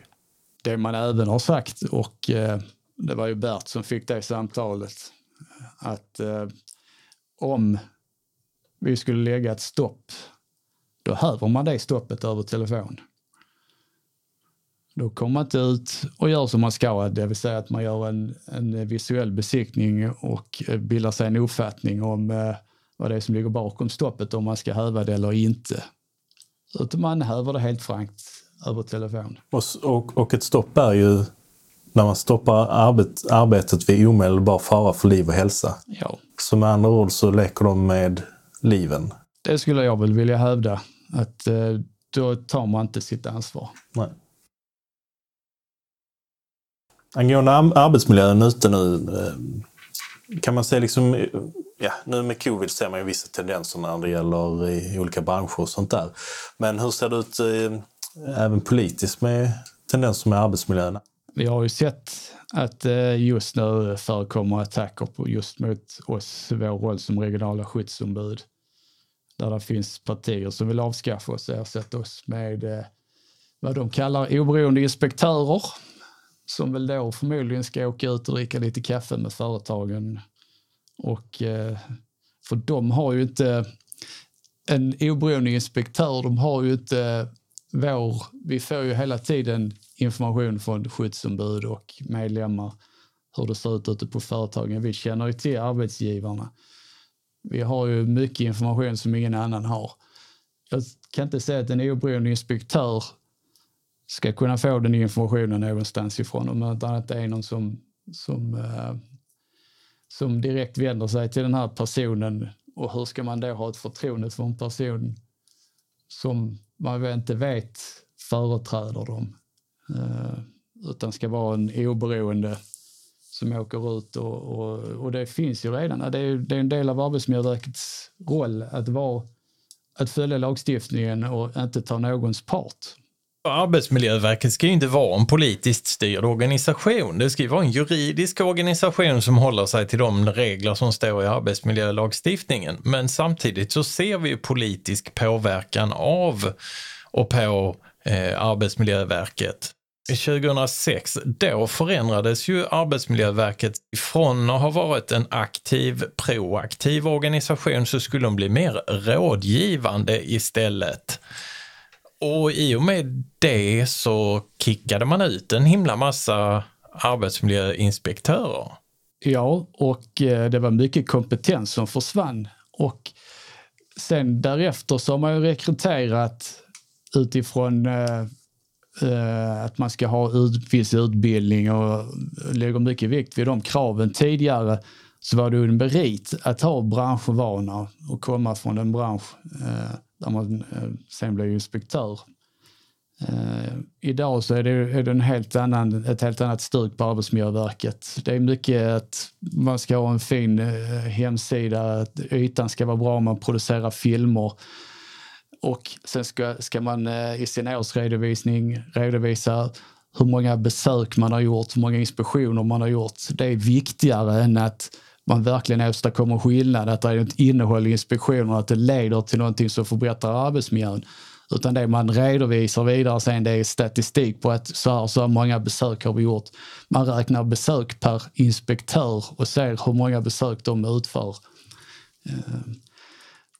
Det man även har sagt och eh, det var ju Bert som fick det samtalet att eh, om vi skulle lägga ett stopp, då häver man det stoppet över telefon. Då kommer man inte ut och gör som man ska, det vill säga att man gör en, en visuell besiktning och eh, bildar sig en uppfattning om eh, vad det är som ligger bakom stoppet, om man ska häva det eller inte. Utan man häver det helt frankt över telefon. Och, och, och ett stopp är ju när man stoppar arbet, arbetet vid omedelbar fara för liv och hälsa. Ja. Så med andra ord så leker de med liven. Det skulle jag väl vilja hävda, att eh, då tar man inte sitt ansvar. Nej. Angående arbetsmiljön ute nu, eh, kan man se liksom, ja, nu med covid ser man ju vissa tendenser när det gäller i olika branscher och sånt där. Men hur ser det ut eh, även politiskt med tendenser med arbetsmiljön? Vi har ju sett att eh, just nu förekommer attacker på just mot oss, vår roll som regionala skyddsombud. Där det finns partier som vill avskaffa oss och ersätta oss med eh, vad de kallar oberoende inspektörer som väl då förmodligen ska åka ut och dricka lite kaffe med företagen. Och, eh, för de har ju inte, en oberoende inspektör, de har ju inte vår, vi får ju hela tiden information från skyddsombud och medlemmar hur det ser ut ute på företagen. Vi känner ju till arbetsgivarna. Vi har ju mycket information som ingen annan har. Jag kan inte säga att en oberoende inspektör ska kunna få den informationen någonstans ifrån om det inte är någon som, som, eh, som direkt vänder sig till den här personen och hur ska man då ha ett förtroende för en person som man inte vet företräder dem Eh, utan ska vara en oberoende som åker ut och, och, och det finns ju redan. Det är, det är en del av Arbetsmiljöverkets roll att, vara, att följa lagstiftningen och inte ta någons part. Arbetsmiljöverket ska ju inte vara en politiskt styrd organisation. Det ska ju vara en juridisk organisation som håller sig till de regler som står i arbetsmiljölagstiftningen. Men samtidigt så ser vi ju politisk påverkan av och på eh, Arbetsmiljöverket. 2006, då förändrades ju Arbetsmiljöverket från att ha varit en aktiv, proaktiv organisation så skulle de bli mer rådgivande istället. Och i och med det så kickade man ut en himla massa arbetsmiljöinspektörer. Ja, och eh, det var mycket kompetens som försvann. Och sen därefter så har man ju rekryterat utifrån eh, Eh, att man ska ha ut, viss utbildning och lägger mycket vikt vid de kraven. Tidigare så var det en merit att ha branschvana och komma från en bransch eh, där man eh, sen blev inspektör. Eh, idag så är det, är det en helt annan, ett helt annat stuk på Arbetsmiljöverket. Det är mycket att man ska ha en fin eh, hemsida, att ytan ska vara bra, man producerar filmer. Och sen ska, ska man eh, i sin årsredovisning redovisa hur många besök man har gjort, hur många inspektioner man har gjort. Det är viktigare än att man verkligen åstadkommer skillnad, att det är ett innehåll i inspektionen, att det leder till någonting som förbättrar arbetsmiljön. Utan det man redovisar vidare sen det är statistik på att så här, så här många besök har vi gjort. Man räknar besök per inspektör och ser hur många besök de utför. Eh,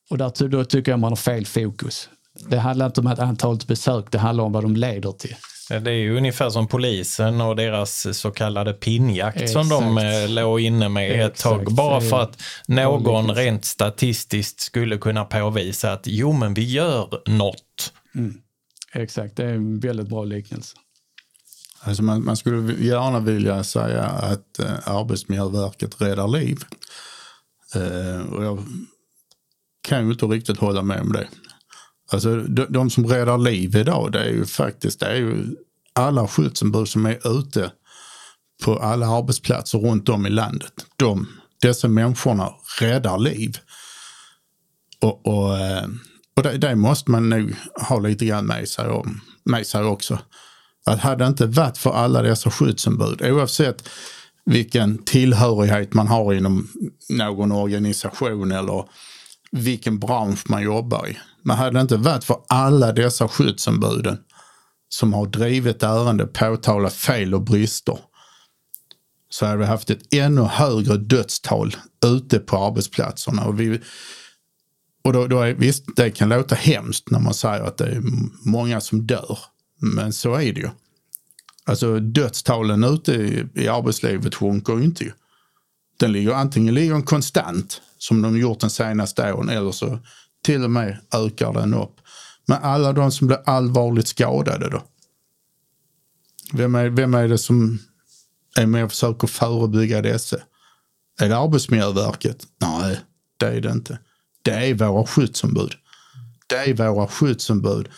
och där, då tycker jag man har fel fokus. Det handlar inte om antalet besök, det handlar om vad de leder till. Det är ju ungefär som polisen och deras så kallade pinjakt Exakt. som de eh, låg inne med Exakt. ett tag. Bara för att någon rent statistiskt skulle kunna påvisa att jo men vi gör något. Mm. Exakt, det är en väldigt bra liknelse. Alltså man, man skulle gärna vilja säga att eh, Arbetsmiljöverket räddar liv. Eh, och jag kan ju inte riktigt hålla med om det. Alltså de, de som räddar liv idag, det är ju faktiskt det är ju alla skyddsombud som är ute på alla arbetsplatser runt om i landet. De, dessa människorna räddar liv. Och, och, eh, och det, det, måste man nog ha lite grann med sig, om, med sig också. Att hade det inte varit för alla dessa skyddsombud, oavsett vilken tillhörighet man har inom någon organisation eller vilken bransch man jobbar i. Men hade det inte varit för alla dessa skyddsombuden som har drivit ärende, påtalat fel och brister, så hade vi haft ett ännu högre dödstal ute på arbetsplatserna. Och, vi, och då, då är, visst, det kan låta hemskt när man säger att det är många som dör. Men så är det ju. Alltså dödstalen ute i, i arbetslivet sjunker ju inte. Den ligger antingen ligger den konstant som de gjort den senaste åren eller så till och med ökar den upp. Men alla de som blir allvarligt skadade då? Vem är, vem är det som är med och försöker förebygga dessa? Är det Arbetsmiljöverket? Nej, det är det inte. Det är våra skyddsombud. Det är våra skyddsombud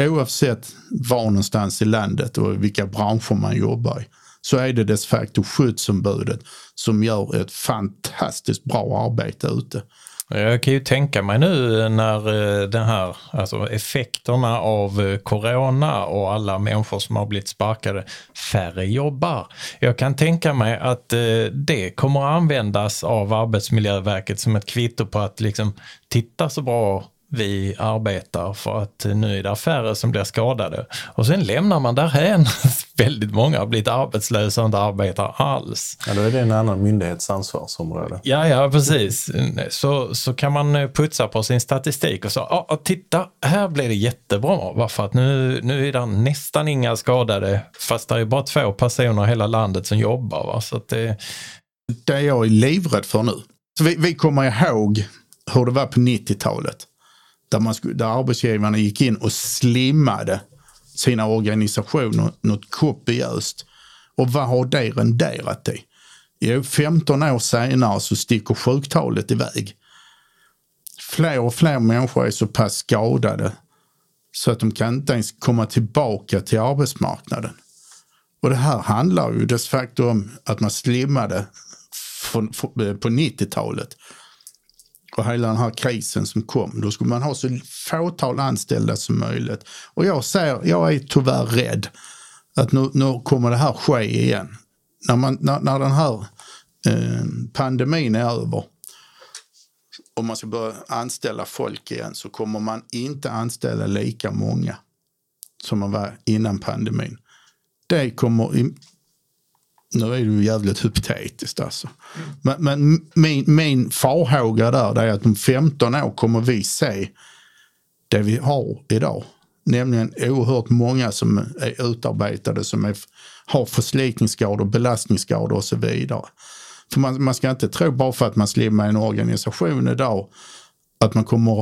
oavsett var någonstans i landet och vilka branscher man jobbar i så är det dess facto skyddsombudet som gör ett fantastiskt bra arbete ute. Jag kan ju tänka mig nu när eh, den här, alltså effekterna av eh, corona och alla människor som har blivit sparkade, färre jobbar. Jag kan tänka mig att eh, det kommer att användas av Arbetsmiljöverket som ett kvitto på att liksom titta så bra vi arbetar för att nu är det färre som blir skadade. Och sen lämnar man därhän. Väldigt många har blivit arbetslösa och inte arbetar alls. Ja, då är det en annan myndighets ansvarsområde. Ja, ja, precis. Så, så kan man putsa på sin statistik och så, ah, titta, här blir det jättebra. Varför att nu, nu är det nästan inga skadade, fast det är bara två personer i hela landet som jobbar. Va? Så det... det jag är livrädd för nu. Så vi, vi kommer ihåg hur det var på 90-talet där, man, där arbetsgivarna gick in och slimmade sina organisationer något kopiöst. Och vad har det renderat i? Jo, 15 år senare så sticker sjuktalet iväg. Fler och fler människor är så pass skadade så att de kan inte ens komma tillbaka till arbetsmarknaden. Och det här handlar ju dess facto om att man slimmade på 90-talet och hela den här krisen som kom. Då skulle man ha så fåtal anställda som möjligt. Och jag säger, jag är tyvärr rädd att nu, nu kommer det här ske igen. När, man, när, när den här eh, pandemin är över och man ska börja anställa folk igen så kommer man inte anställa lika många som man var innan pandemin. Det kommer nu är det ju jävligt hypotetiskt alltså. Men, men min, min farhåga där är att om 15 år kommer vi se det vi har idag. Nämligen oerhört många som är utarbetade som är, har förslitningsskador, belastningsskador och så vidare. För man, man ska inte tro bara för att man slimmar en organisation idag att man kommer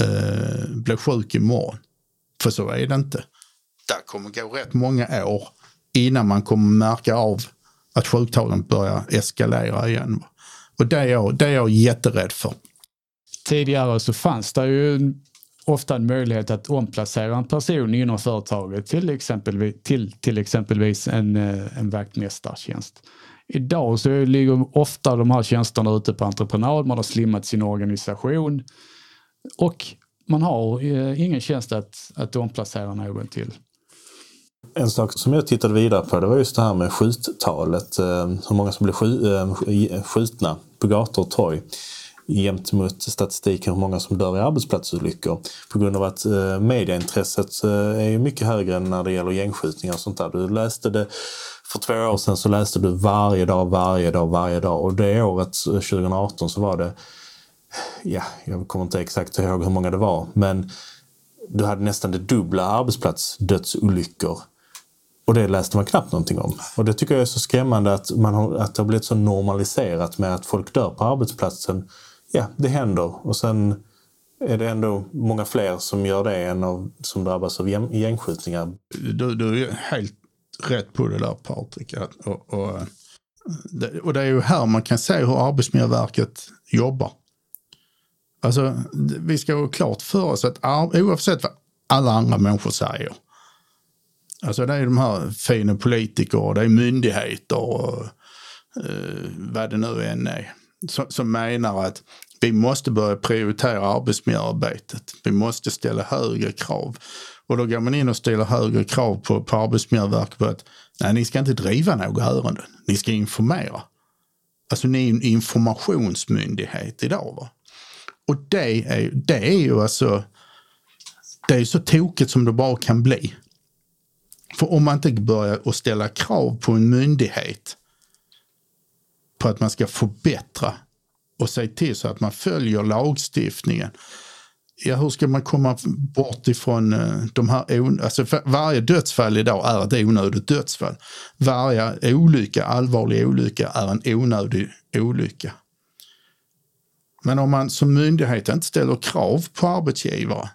eh, bli sjuk imorgon. För så är det inte. Det kommer gå rätt många år innan man kommer märka av att sjuktalen börjar eskalera igen. Och det är, jag, det är jag jätterädd för. Tidigare så fanns det ju ofta en möjlighet att omplacera en person inom företaget till exempelvis, till, till exempelvis en, eh, en vaktmästartjänst. Idag så ligger ofta de här tjänsterna ute på entreprenad, man har slimmat sin organisation och man har eh, ingen tjänst att, att omplacera någon till. En sak som jag tittade vidare på det var just det här med skjuttalet. Eh, hur många som blir eh, skjutna på gator och torg jämt mot statistiken hur många som dör i arbetsplatsolyckor. På grund av att eh, mediaintresset eh, är mycket högre än när det gäller gängskjutningar och sånt där. Du läste det för två år sedan så läste du varje dag, varje dag, varje dag och det året 2018 så var det, ja, jag kommer inte exakt ihåg hur många det var, men du hade nästan det dubbla arbetsplatsdödsolyckor och det läste man knappt någonting om. Och det tycker jag är så skrämmande att, man har, att det har blivit så normaliserat med att folk dör på arbetsplatsen. Ja, det händer. Och sen är det ändå många fler som gör det än av, som drabbas av gängskjutningar. Du, du är helt rätt på det där Patrik. Och, och, och det är ju här man kan se hur Arbetsmiljöverket jobbar. Alltså, vi ska ha klart för oss att oavsett vad alla andra människor säger. Alltså det är de här fina politiker och det är myndigheter och eh, vad det nu än är. Som, som menar att vi måste börja prioritera arbetsmiljöarbetet. Vi måste ställa högre krav. Och då går man in och ställer högre krav på, på Arbetsmiljöverket på att nej, ni ska inte driva några ärenden. Ni ska informera. Alltså ni är en informationsmyndighet idag. Va? Och det är, det är ju alltså, det är så tokigt som det bara kan bli. För om man inte börjar att ställa krav på en myndighet på att man ska förbättra och se till så att man följer lagstiftningen. Ja, hur ska man komma bort ifrån eh, de här... Alltså varje dödsfall idag är ett onödigt dödsfall. Varje olycka, allvarlig olycka, är en onödig olycka. Men om man som myndighet inte ställer krav på arbetsgivare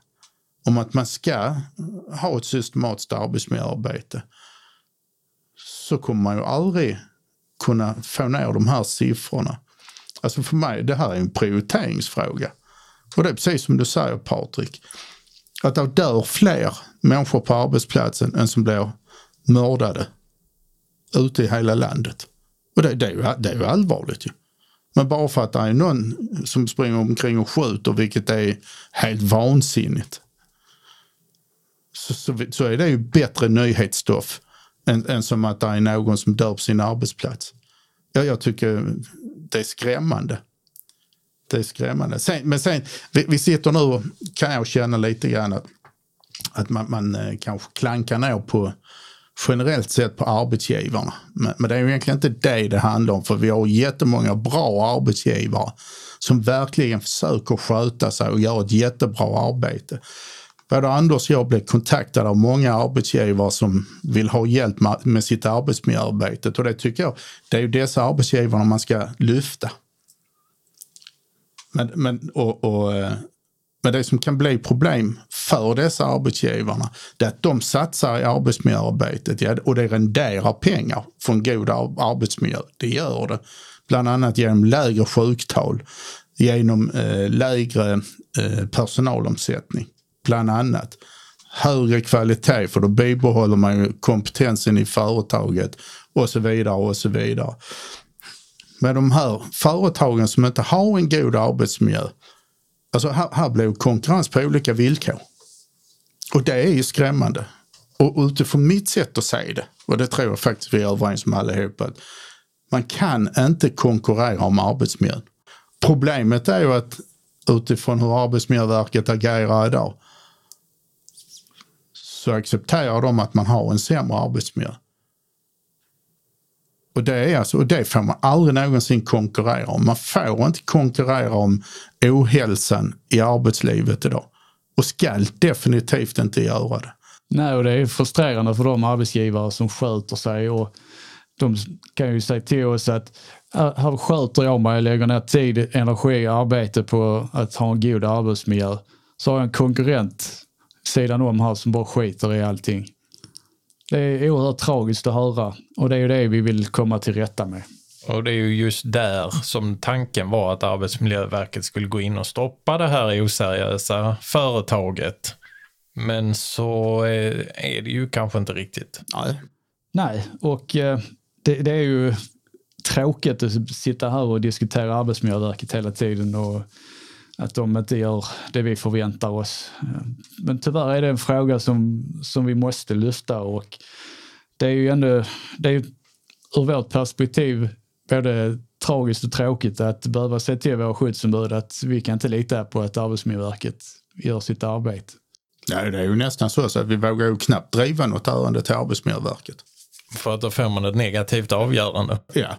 om att man ska ha ett systematiskt arbetsmiljöarbete så kommer man ju aldrig kunna få ner de här siffrorna. Alltså för mig, det här är en prioriteringsfråga. Och det är precis som du säger Patrik, att det dör fler människor på arbetsplatsen än som blir mördade ute i hela landet. Och det, det är, ju, det är ju allvarligt ju. Men bara för att det är någon som springer omkring och skjuter, vilket är helt vansinnigt, så, så, så är det ju bättre nyhetsstoff än, än, som att det är någon som dör på sin arbetsplats. Ja, jag tycker det är skrämmande. Det är skrämmande. Sen, men sen, vi, vi, sitter nu och kan jag känna lite grann att, att man, man eh, kanske klankar ner på generellt sett på arbetsgivarna. Men, men, det är ju egentligen inte det det handlar om för vi har jättemånga bra arbetsgivare som verkligen försöker sköta sig och göra ett jättebra arbete. Både Anders och jag blev kontaktade av många arbetsgivare som vill ha hjälp med sitt arbetsmiljöarbete och det tycker jag, det är ju dessa arbetsgivare man ska lyfta. Men, men, och, och, eh, men det som kan bli problem för dessa arbetsgivarna det är att de satsar i arbetsmiljöarbetet ja, och det renderar pengar för en god arbetsmiljö. Det gör det. Bland annat genom lägre sjuktal, genom eh, lägre eh, personalomsättning bland annat. Högre kvalitet för då bibehåller man kompetensen i företaget och så vidare och så vidare. Men de här företagen som inte har en god arbetsmiljö, alltså här, här blev konkurrens på olika villkor. Och det är ju skrämmande. Och utifrån mitt sätt att se det, och det tror jag faktiskt vi är överens om allihopa, att man kan inte konkurrera om arbetsmiljön. Problemet är ju att utifrån hur Arbetsmiljöverket agerar idag så accepterar de att man har en sämre arbetsmiljö. Och det, är alltså, och det får man aldrig någonsin konkurrera om. Man får inte konkurrera om ohälsan i arbetslivet idag. Och ska definitivt inte göra det. Nej, och det är frustrerande för de arbetsgivare som sköter sig och de kan ju säga till oss att äh, här sköter jag mig, lägger ner tid, energi och arbete på att ha en god arbetsmiljö. Så har jag en konkurrent sidan om här som bara skiter i allting. Det är oerhört tragiskt att höra och det är ju det vi vill komma till rätta med. Och det är ju just där som tanken var att Arbetsmiljöverket skulle gå in och stoppa det här oseriösa företaget. Men så är det ju kanske inte riktigt. Nej, Nej och eh, det, det är ju tråkigt att sitta här och diskutera Arbetsmiljöverket hela tiden och att de inte gör det vi förväntar oss. Men tyvärr är det en fråga som, som vi måste lyfta och det är ju ändå, det är ur vårt perspektiv både tragiskt och tråkigt att behöva se till våra skyddsombud att vi kan inte lita på att Arbetsmiljöverket gör sitt arbete. Nej, det är ju nästan så att vi vågar ju knappt driva något ärende till Arbetsmiljöverket. För att då får man ett negativt avgörande. Ja,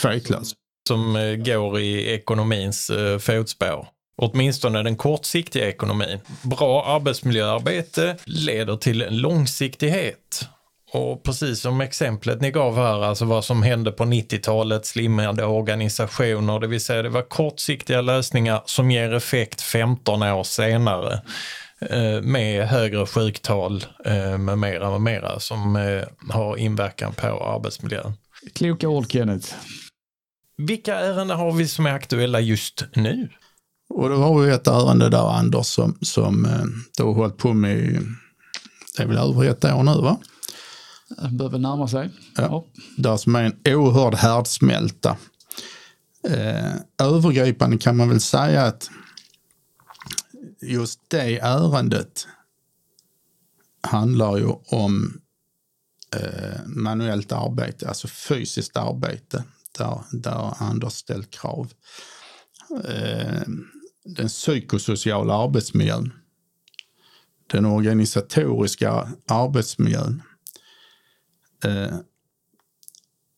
tveklöst. Som eh, går i ekonomins eh, fotspår åtminstone den kortsiktiga ekonomin. Bra arbetsmiljöarbete leder till långsiktighet. Och precis som exemplet ni gav här, alltså vad som hände på 90-talet, slimmade organisationer, det vill säga det var kortsiktiga lösningar som ger effekt 15 år senare. eh, med högre sjuktal eh, med mera, med mera som eh, har inverkan på arbetsmiljön. Kloka ord Kenneth. Vilka ärenden har vi som är aktuella just nu? Och då har vi ett ärende där Anders som, som eh, du har hållit på med, det är väl över ett år nu va? Behöver närma sig. Ja. Där som är en oerhörd härdsmälta. Eh, övergripande kan man väl säga att just det ärendet handlar ju om eh, manuellt arbete, alltså fysiskt arbete, där, där Anders ställt krav. Eh, den psykosociala arbetsmiljön, den organisatoriska arbetsmiljön, eh,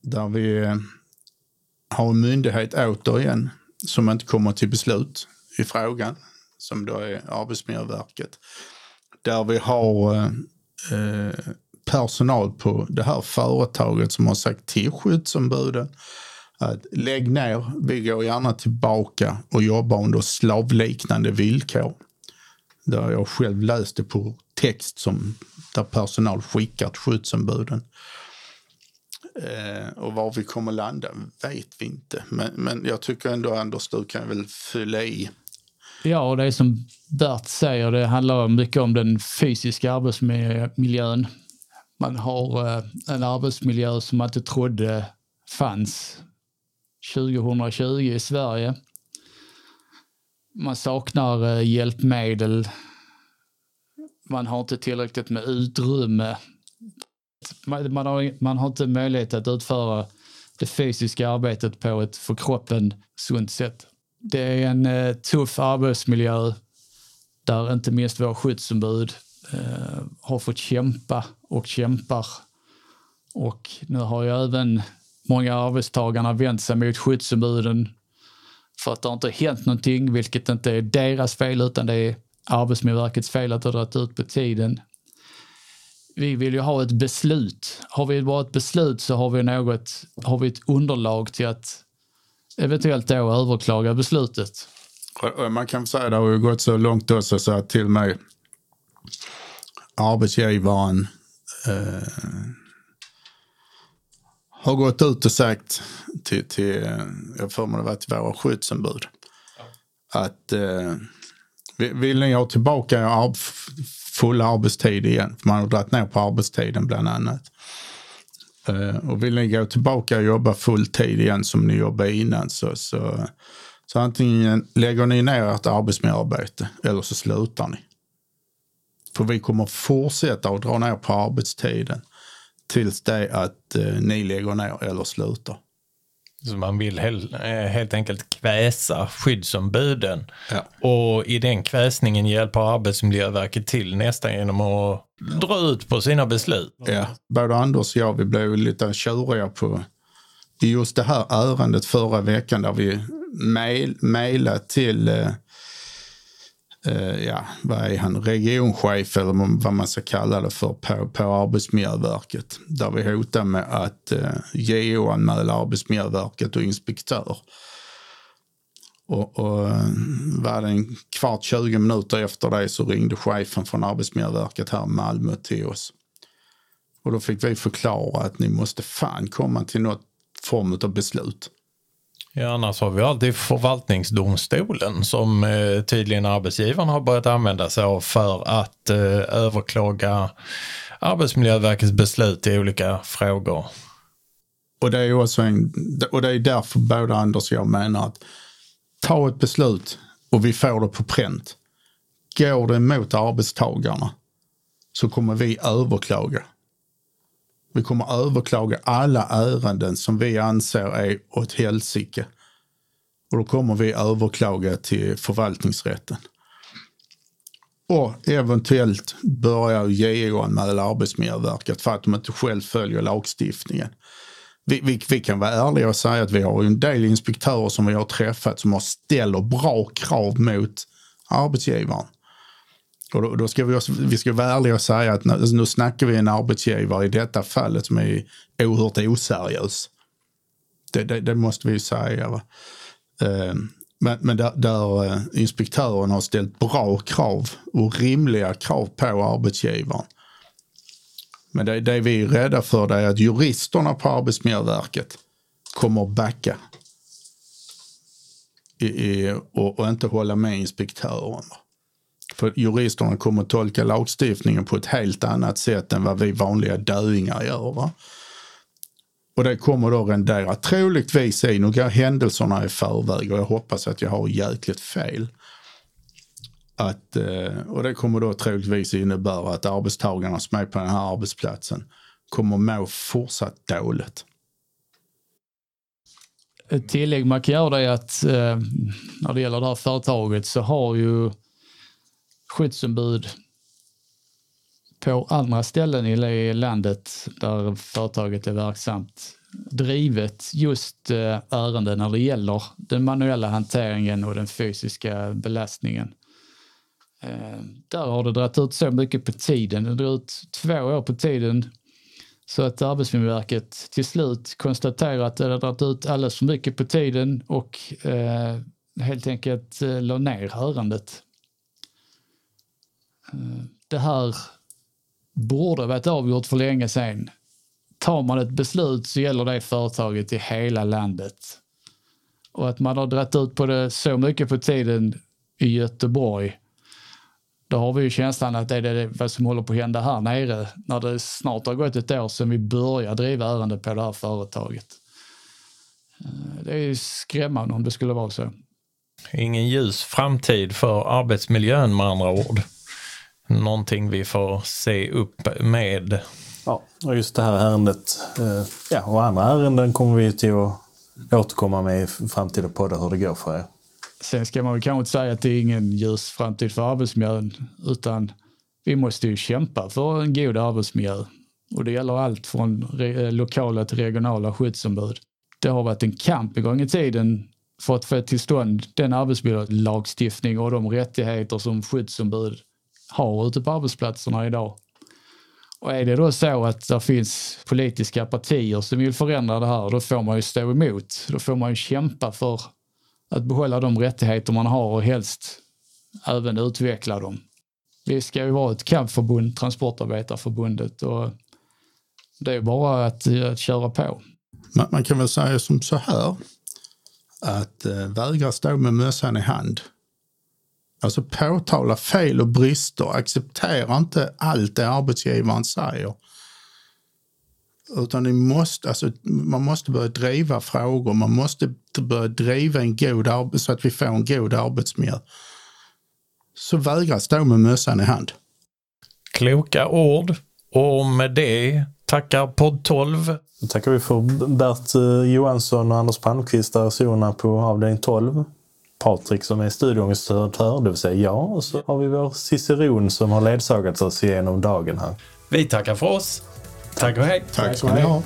där vi har en myndighet återigen som inte kommer till beslut i frågan, som då är Arbetsmiljöverket. Där vi har eh, eh, personal på det här företaget som har sagt till skyddsombuden att lägg ner, vi går gärna tillbaka och jobbar under slavliknande villkor. Där jag själv läste på text som där personal skickar till skyddsombuden. Eh, och var vi kommer landa vet vi inte. Men, men jag tycker ändå Anders, du kan väl fylla i. Ja, och det är som Bert säger, det handlar mycket om den fysiska arbetsmiljön. Man har eh, en arbetsmiljö som man inte trodde fanns 2020 i Sverige. Man saknar eh, hjälpmedel. Man har inte tillräckligt med utrymme. Man, man, har, man har inte möjlighet att utföra det fysiska arbetet på ett för kroppen sunt sätt. Det är en eh, tuff arbetsmiljö där inte minst våra skyddsombud eh, har fått kämpa och kämpar. Och nu har ju även många arbetstagarna vänt sig mot skyddsombuden för att det inte har hänt någonting, vilket inte är deras fel utan det är Arbetsmiljöverkets fel att det har dragit ut på tiden. Vi vill ju ha ett beslut. Har vi bara ett beslut så har vi, något, har vi ett underlag till att eventuellt då överklaga beslutet. Man kan säga att det har gått så långt också så att till och med arbetsgivaren eh, har gått ut och sagt till, till jag får mig det var till våra skyddsombud, att eh, vill ni ha tillbaka full arbetstid igen? För man har dragit ner på arbetstiden bland annat. Eh, och vill ni gå tillbaka och jobba full tid igen som ni jobbade innan så, så, så antingen lägger ni ner ert arbetsmiljöarbete eller så slutar ni. För vi kommer fortsätta att dra ner på arbetstiden tills det att eh, ni lägger ner eller slutar. Så man vill hel, eh, helt enkelt kväsa skyddsombuden. Ja. Och i den kväsningen hjälper Arbetsmiljöverket till nästan genom att dra ut på sina beslut. Ja, både Anders och jag vi blev lite tjuriga på just det här ärendet förra veckan där vi mail, mejlade till eh, ja, vad är han, regionchef eller vad man ska kalla det för på, på Arbetsmiljöverket. Där vi hotade med att eh, JO-anmäla Arbetsmiljöverket och inspektör. Och, och var det en kvart, 20 minuter efter det så ringde chefen från Arbetsmiljöverket här i Malmö till oss. Och då fick vi förklara att ni måste fan komma till något form av beslut. Ja, annars har vi alltid förvaltningsdomstolen som eh, tydligen arbetsgivaren har börjat använda sig av för att eh, överklaga Arbetsmiljöverkets beslut i olika frågor. Och det är också en, och det är därför både Anders och jag menar att ta ett beslut och vi får det på pränt. Går det emot arbetstagarna så kommer vi överklaga. Vi kommer överklaga alla ärenden som vi anser är åt helsike. Och då kommer vi överklaga till förvaltningsrätten. Och eventuellt börja JO-anmäla Arbetsmiljöverket för att de inte själv följer lagstiftningen. Vi, vi, vi kan vara ärliga och säga att vi har en del inspektörer som vi har träffat som har ställer bra krav mot arbetsgivaren. Och då, då ska vi, också, vi ska vara ärliga och säga att nu, alltså, nu snackar vi en arbetsgivare i detta fallet som är oerhört oseriös. Det, det, det måste vi ju säga. Va? Ehm, men, men där, där eh, inspektören har ställt bra krav och rimliga krav på arbetsgivaren. Men det, det vi är rädda för det är att juristerna på Arbetsmiljöverket kommer backa i, i, och, och inte hålla med inspektörerna. För juristerna kommer att tolka lagstiftningen på ett helt annat sätt än vad vi vanliga döingar gör. Va? Och det kommer då rendera troligtvis i, nu går händelserna i förväg och jag hoppas att jag har jäkligt fel. Att, eh, och det kommer då troligtvis innebära att arbetstagarna som är på den här arbetsplatsen kommer må fortsatt dåligt. Ett tillägg man kan göra är att eh, när det gäller det här företaget så har ju skyddsombud på andra ställen i landet där företaget är verksamt drivet just eh, ärenden när det gäller den manuella hanteringen och den fysiska belastningen. Eh, där har det dragit ut så mycket på tiden. Det drar ut två år på tiden så att Arbetsmiljöverket till slut konstaterar att det har dragit ut alldeles för mycket på tiden och eh, helt enkelt eh, la ner ärendet. Det här borde varit avgjort för länge sedan. Tar man ett beslut så gäller det företaget i hela landet. Och att man har dragit ut på det så mycket på tiden i Göteborg då har vi ju känslan att det är det, vad som håller på att hända här nere när det snart har gått ett år sedan vi började driva ärendet på det här företaget. Eh, det är ju skrämmande om det skulle vara så. Ingen ljus framtid för arbetsmiljön med andra ord. Någonting vi får se upp med. Ja, och just det här ärendet. Eh, ja, och andra ärenden kommer vi till att återkomma med i framtida poddar hur det går för er. Sen ska man väl kanske inte säga att det är ingen ljus framtid för arbetsmiljön, utan vi måste ju kämpa för en god arbetsmiljö. Och det gäller allt från lokala till regionala skyddsombud. Det har varit en kamp en gång i tiden för att få till stånd den arbetsmiljölagstiftning och de rättigheter som skyddsombud har ute på arbetsplatserna idag. Och är det då så att det finns politiska partier som vill förändra det här, då får man ju stå emot. Då får man ju kämpa för att behålla de rättigheter man har och helst även utveckla dem. Vi ska ju vara ett kampförbund, Transportarbetarförbundet, och det är bara att, att köra på. Man, man, kan väl säga som så här, att eh, vägra stå med mössan i hand. Alltså påtala fel och brister, acceptera inte allt det arbetsgivaren säger. Utan måste, alltså, man måste börja driva frågor, man måste börja driva en god arbetsmiljö så att vi får en god arbetsmiljö. Så vägra stå med mössan i hand. Kloka ord. Och med det tackar podd 12. Då tackar vi för Bert eh, Johansson och Anders Palmqvist, där på avdelning 12. Patrik som är studieångestföretör, det vill säga jag. Och så har vi vår ciceron som har ledsagat oss igenom dagen här. Vi tackar för oss. Tack och hej. Tack ska ni ha.